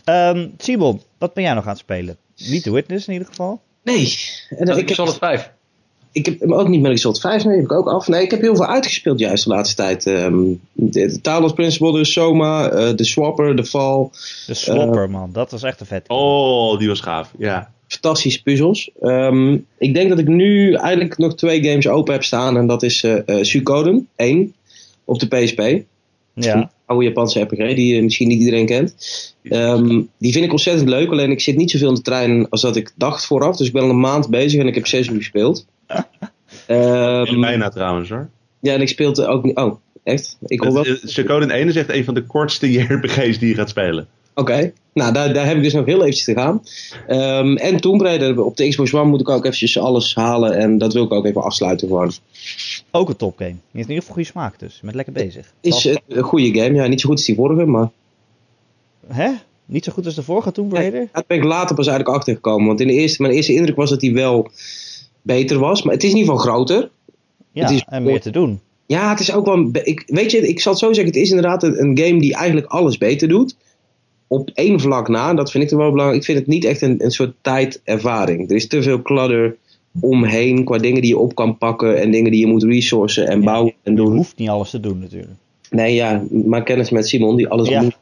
Ehm Simon, wat ben jij nog aan het spelen? Niet The Witness in ieder geval. Nee. En, Dat ik, ik heb, Solid 5. ik heb hem ook niet met Solid 5, nee, heb ik ook af. Nee, ik heb heel veel uitgespeeld juist de laatste tijd. Ehm de, de Talos Principle, de Soma, eh, de Swapper, de Val. De Swapper, man. Dat was echt een vet. Oh, die was gaaf. Ja. fantastische puzzels. Ehm, ik denk dat ik nu eigenlijk nog twee games open heb staan. En dat is eh eh, Suikoden 1 op de PSP. Ja. Oude Japanse RPG die eh, misschien niet iedereen kent. Ehm, die vind ik ontzettend leuk. Alleen ik zit niet zoveel in de trein als dat ik dacht vooraf. Dus ik ben al een maand bezig en ik heb zes uur gespeeld. (laughs) Ehm, Bijna trouwens hoor. ja, en ik speelde ook niet... Oh, echt? Ik hoor wel... Suikoden 1 is echt een van de kortste (laughs) JRPG's die je gaat spelen. Oké, nou daar, daar heb ik dus nog heel eventjes te gaan. Ehm, en Tomb Raider op de Xbox One moet ik ook eventjes alles halen. En dat wil ik ook even afsluiten gewoon. Ook een topgame. Die heeft in ieder geval goede smaak dus. Je bent lekker bezig. Is eh, een goede game. Ja, niet zo goed als die vorige, maar... Hè? Niet zo goed als de vorige Tomb Raider? Daar ben ik later pas eigenlijk achter gekomen. Want in de eerste, mijn eerste indruk was dat hij wel beter was. Maar het is in ieder geval groter. Ja, het is- en meer te doen. Ja, het is ook wel... een Ik, weet je, ik zal het zo zeggen. Het is inderdaad een, game die eigenlijk alles beter doet. Op één vlak na. Dat vind ik er wel belangrijk. Ik vind het niet echt een, een soort tijdervaring. Er is te veel clutter omheen qua dingen die je op kan pakken. En dingen die je moet resourcen en bouwen en Je doen. hoeft niet alles te doen natuurlijk. Nee, ja, maak kennis met Simon die alles Ja. moet.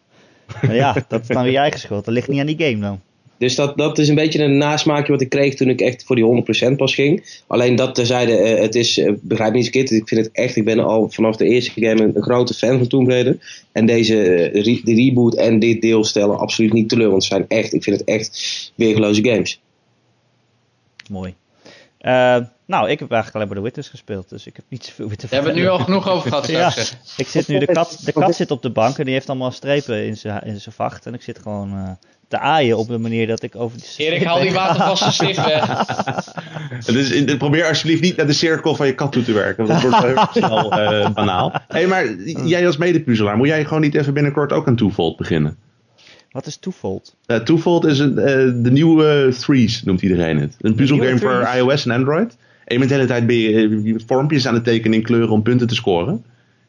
Maar ja, dat is dan weer je eigen schuld. Dat ligt niet aan die game dan. Dus dat, dat is een beetje een nasmaakje wat ik kreeg toen ik echt voor die 100% pas ging. Alleen dat terzijde, eh, het is, eh, begrijp me niet verkeerd, ik vind het echt, ik ben al vanaf de eerste game een, een grote fan van Tomb Raider. En deze, eh, re- de reboot en dit deel stellen absoluut niet teleur, want ze zijn echt, ik vind het echt weergeloze games. Mooi. Eh, nou, ik heb eigenlijk alleen maar The Witness gespeeld. Dus ik heb niet zoveel te We hebben het nu al genoeg over gehad, Ja, ik zit nu, de kat, de kat zit op de bank en die heeft allemaal strepen in zijn in zijn vacht. En ik zit gewoon eh, te aaien op de manier dat ik over die Erik, haal die watervaste (laughs) stift weg. Dus in- probeer alsjeblieft niet naar de cirkel van je kat toe te werken. Want dat wordt wel heel snel eh, banaal. (laughs) Hé, maar jij als medepuzzelaar, moet jij gewoon niet even binnenkort ook aan Twofold beginnen? Wat is Twofold? Eh Twofold is een, eh, de nieuwe Threes, noemt iedereen het. Een puzzelgame voor iOS en Android. En je bent de hele tijd ben je, eh, je vormpjes aan het tekenen in kleuren om punten te scoren.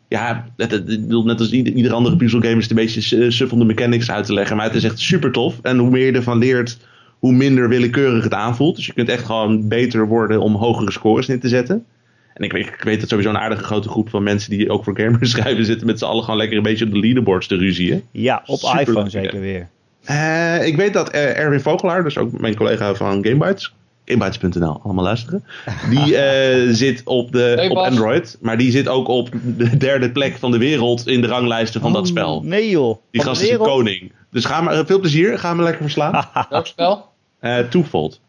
Ja, bedoel, net als ieder, ieder andere puzzelgame is het een beetje uh, suffelende mechanics uit te leggen. Maar het is echt super tof. En hoe meer je ervan leert, hoe minder willekeurig het aanvoelt. Dus je kunt echt gewoon beter worden om hogere scores neer te zetten. En ik weet, ik weet dat sowieso een aardige grote groep van mensen die ook voor gamers (laughs) schrijven zitten met z'n allen gewoon lekker een beetje op de leaderboards te ruzien. Ja, op Super iPhone leuk, zeker weer. Eh, ik weet dat eh, Erwin Vogelaar, dus ook mijn collega van Gamebytes, Gamebytes.nl, allemaal luisteren. Die (laughs) eh, zit op, de, Hey, op. Android, maar die zit ook op de derde plek van de wereld in de ranglijsten van dat Oh, spel. Nee joh. Die gast is een koning. Dus ga maar, veel plezier, ga me lekker verslaan. (laughs) Welk spel? Eh Twofold.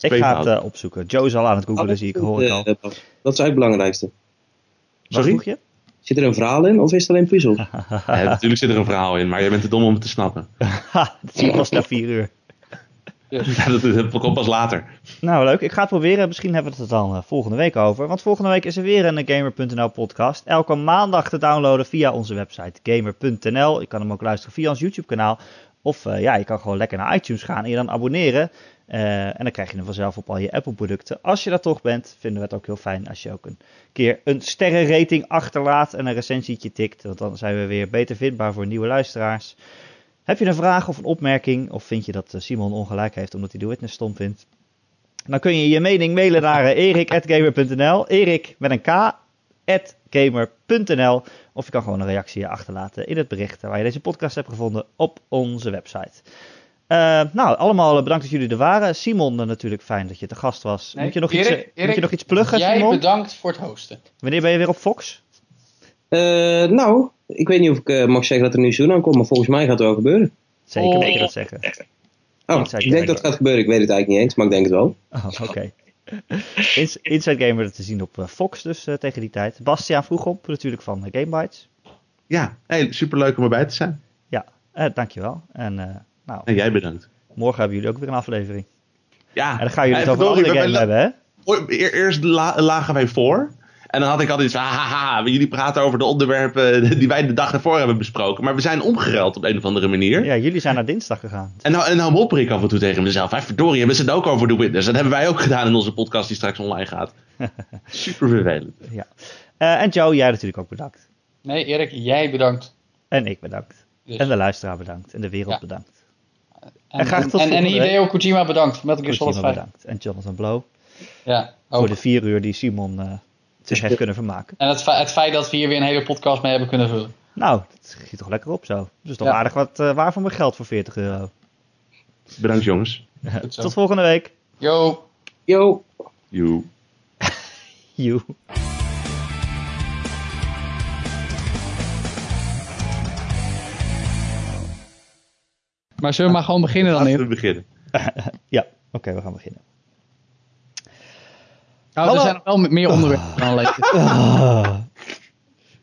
Ik ga het eh, opzoeken. Joe is al aan het googelen, zie ik. Hoor ik al. Eh, dat is eigenlijk het belangrijkste. Wat Sorry? vroeg je? Zit er een verhaal in of is het alleen puzzel? (laughs) Ja, natuurlijk zit er een verhaal in, maar je bent te dom om het te snappen. (laughs) Dat zie ik pas na vier uur. (laughs) Ja, dat, dat komt pas later. Nou, leuk. Ik ga het proberen. Misschien hebben we het er dan eh, volgende week over. Want volgende week is er weer een Gamer.nl podcast. Elke maandag te downloaden via onze website Gamer.nl. Je kan hem ook luisteren via ons YouTube kanaal. Of eh, ja, je kan gewoon lekker naar iTunes gaan en je dan abonneren. Eh, en dan krijg je hem vanzelf op al je Apple producten. Als je dat toch bent, vinden we het ook heel fijn als je ook een keer een sterrenrating achterlaat en een recensietje tikt. Want dan zijn we weer beter vindbaar voor nieuwe luisteraars. Heb je een vraag of een opmerking? Of vind je dat eh, Simon ongelijk heeft omdat hij de witness stom vindt? Dan kun je je mening mailen naar eh, erik.gamer.nl. Erik met een k. Of je kan gewoon een reactie achterlaten in het bericht waar je deze podcast hebt gevonden op onze website. Uh, nou, allemaal bedankt dat jullie er waren. Simon, uh, natuurlijk fijn dat je te gast was. Nee, moet, je nog Erik, iets, Erik, moet je nog iets pluggen, Jij Simon? bedankt voor het hosten. Wanneer ben je weer op Fox? Eh, nou, ik weet niet of ik eh, mag zeggen dat er nu zo'n aankomt, maar volgens mij gaat het wel gebeuren. Zeker, Oh. je dat zeggen. Oh, Inside ik denk Gamer. dat het gaat gebeuren. Ik weet het eigenlijk niet eens, maar ik denk het wel. Oh, oké. (laughs) Ins- Inside Gamer te zien op eh, Fox dus eh, tegen die tijd. Bastiaan vroeg op, natuurlijk van Gamebytes. Ja, hey, superleuk om erbij te zijn. Eh dankjewel. En eh, nou, En jij bedankt. morgen hebben jullie ook weer een aflevering. Ja, En dan gaan jullie het over andere we- hebben, hè? Eer- Eerst la- lagen wij voor. En dan had ik altijd van, haha, jullie praten over de onderwerpen (laughs) die wij de dag ervoor hebben besproken. Maar we zijn omgeruild op een of andere manier. Ja, jullie zijn naar dinsdag gegaan. En nou, en nou mopper ik af en toe tegen mezelf. Hey, verdorie, hebben ze het ook over The Witness? Dat hebben wij ook gedaan in onze podcast die straks online gaat. (laughs) Super vervelend. Eh, en Joe, jij natuurlijk ook bedankt. Nee, Erik, jij bedankt. En ik bedankt. Dus. En de luisteraar bedankt. En de wereld Ja. bedankt. En, graag tot en, en. Hideo Kojima bedankt Metal Gear Solid Kojima 5. bedankt. En Jonathan Blow. Ja, ook. Voor de vier uur die Simon eh, zich heeft kunnen vermaken. En het, het feit dat we hier weer een hele podcast mee hebben kunnen vullen. Nou, dat schiet toch lekker op zo. Dus toch Ja. aardig wat uh, waar voor mijn geld voor 40 euro. Bedankt jongens. Tot volgende week. Yo. Yo! (laughs) Joe. Joe. Maar zullen we maar gewoon beginnen dan, Laten Erik? we beginnen. (laughs) Ja, oké, we gaan beginnen. Nou, er zijn nog wel meer onderwerpen dan alleen. Ah,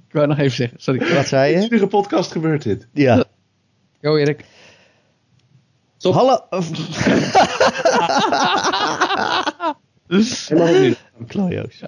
Ik wou nog even zeggen. Sorry. wat zei In je? iedere podcast gebeurt dit. Ja. Yo, Erik. Stop. Hallo. (laughs) Helemaal opnieuw. Klojo's.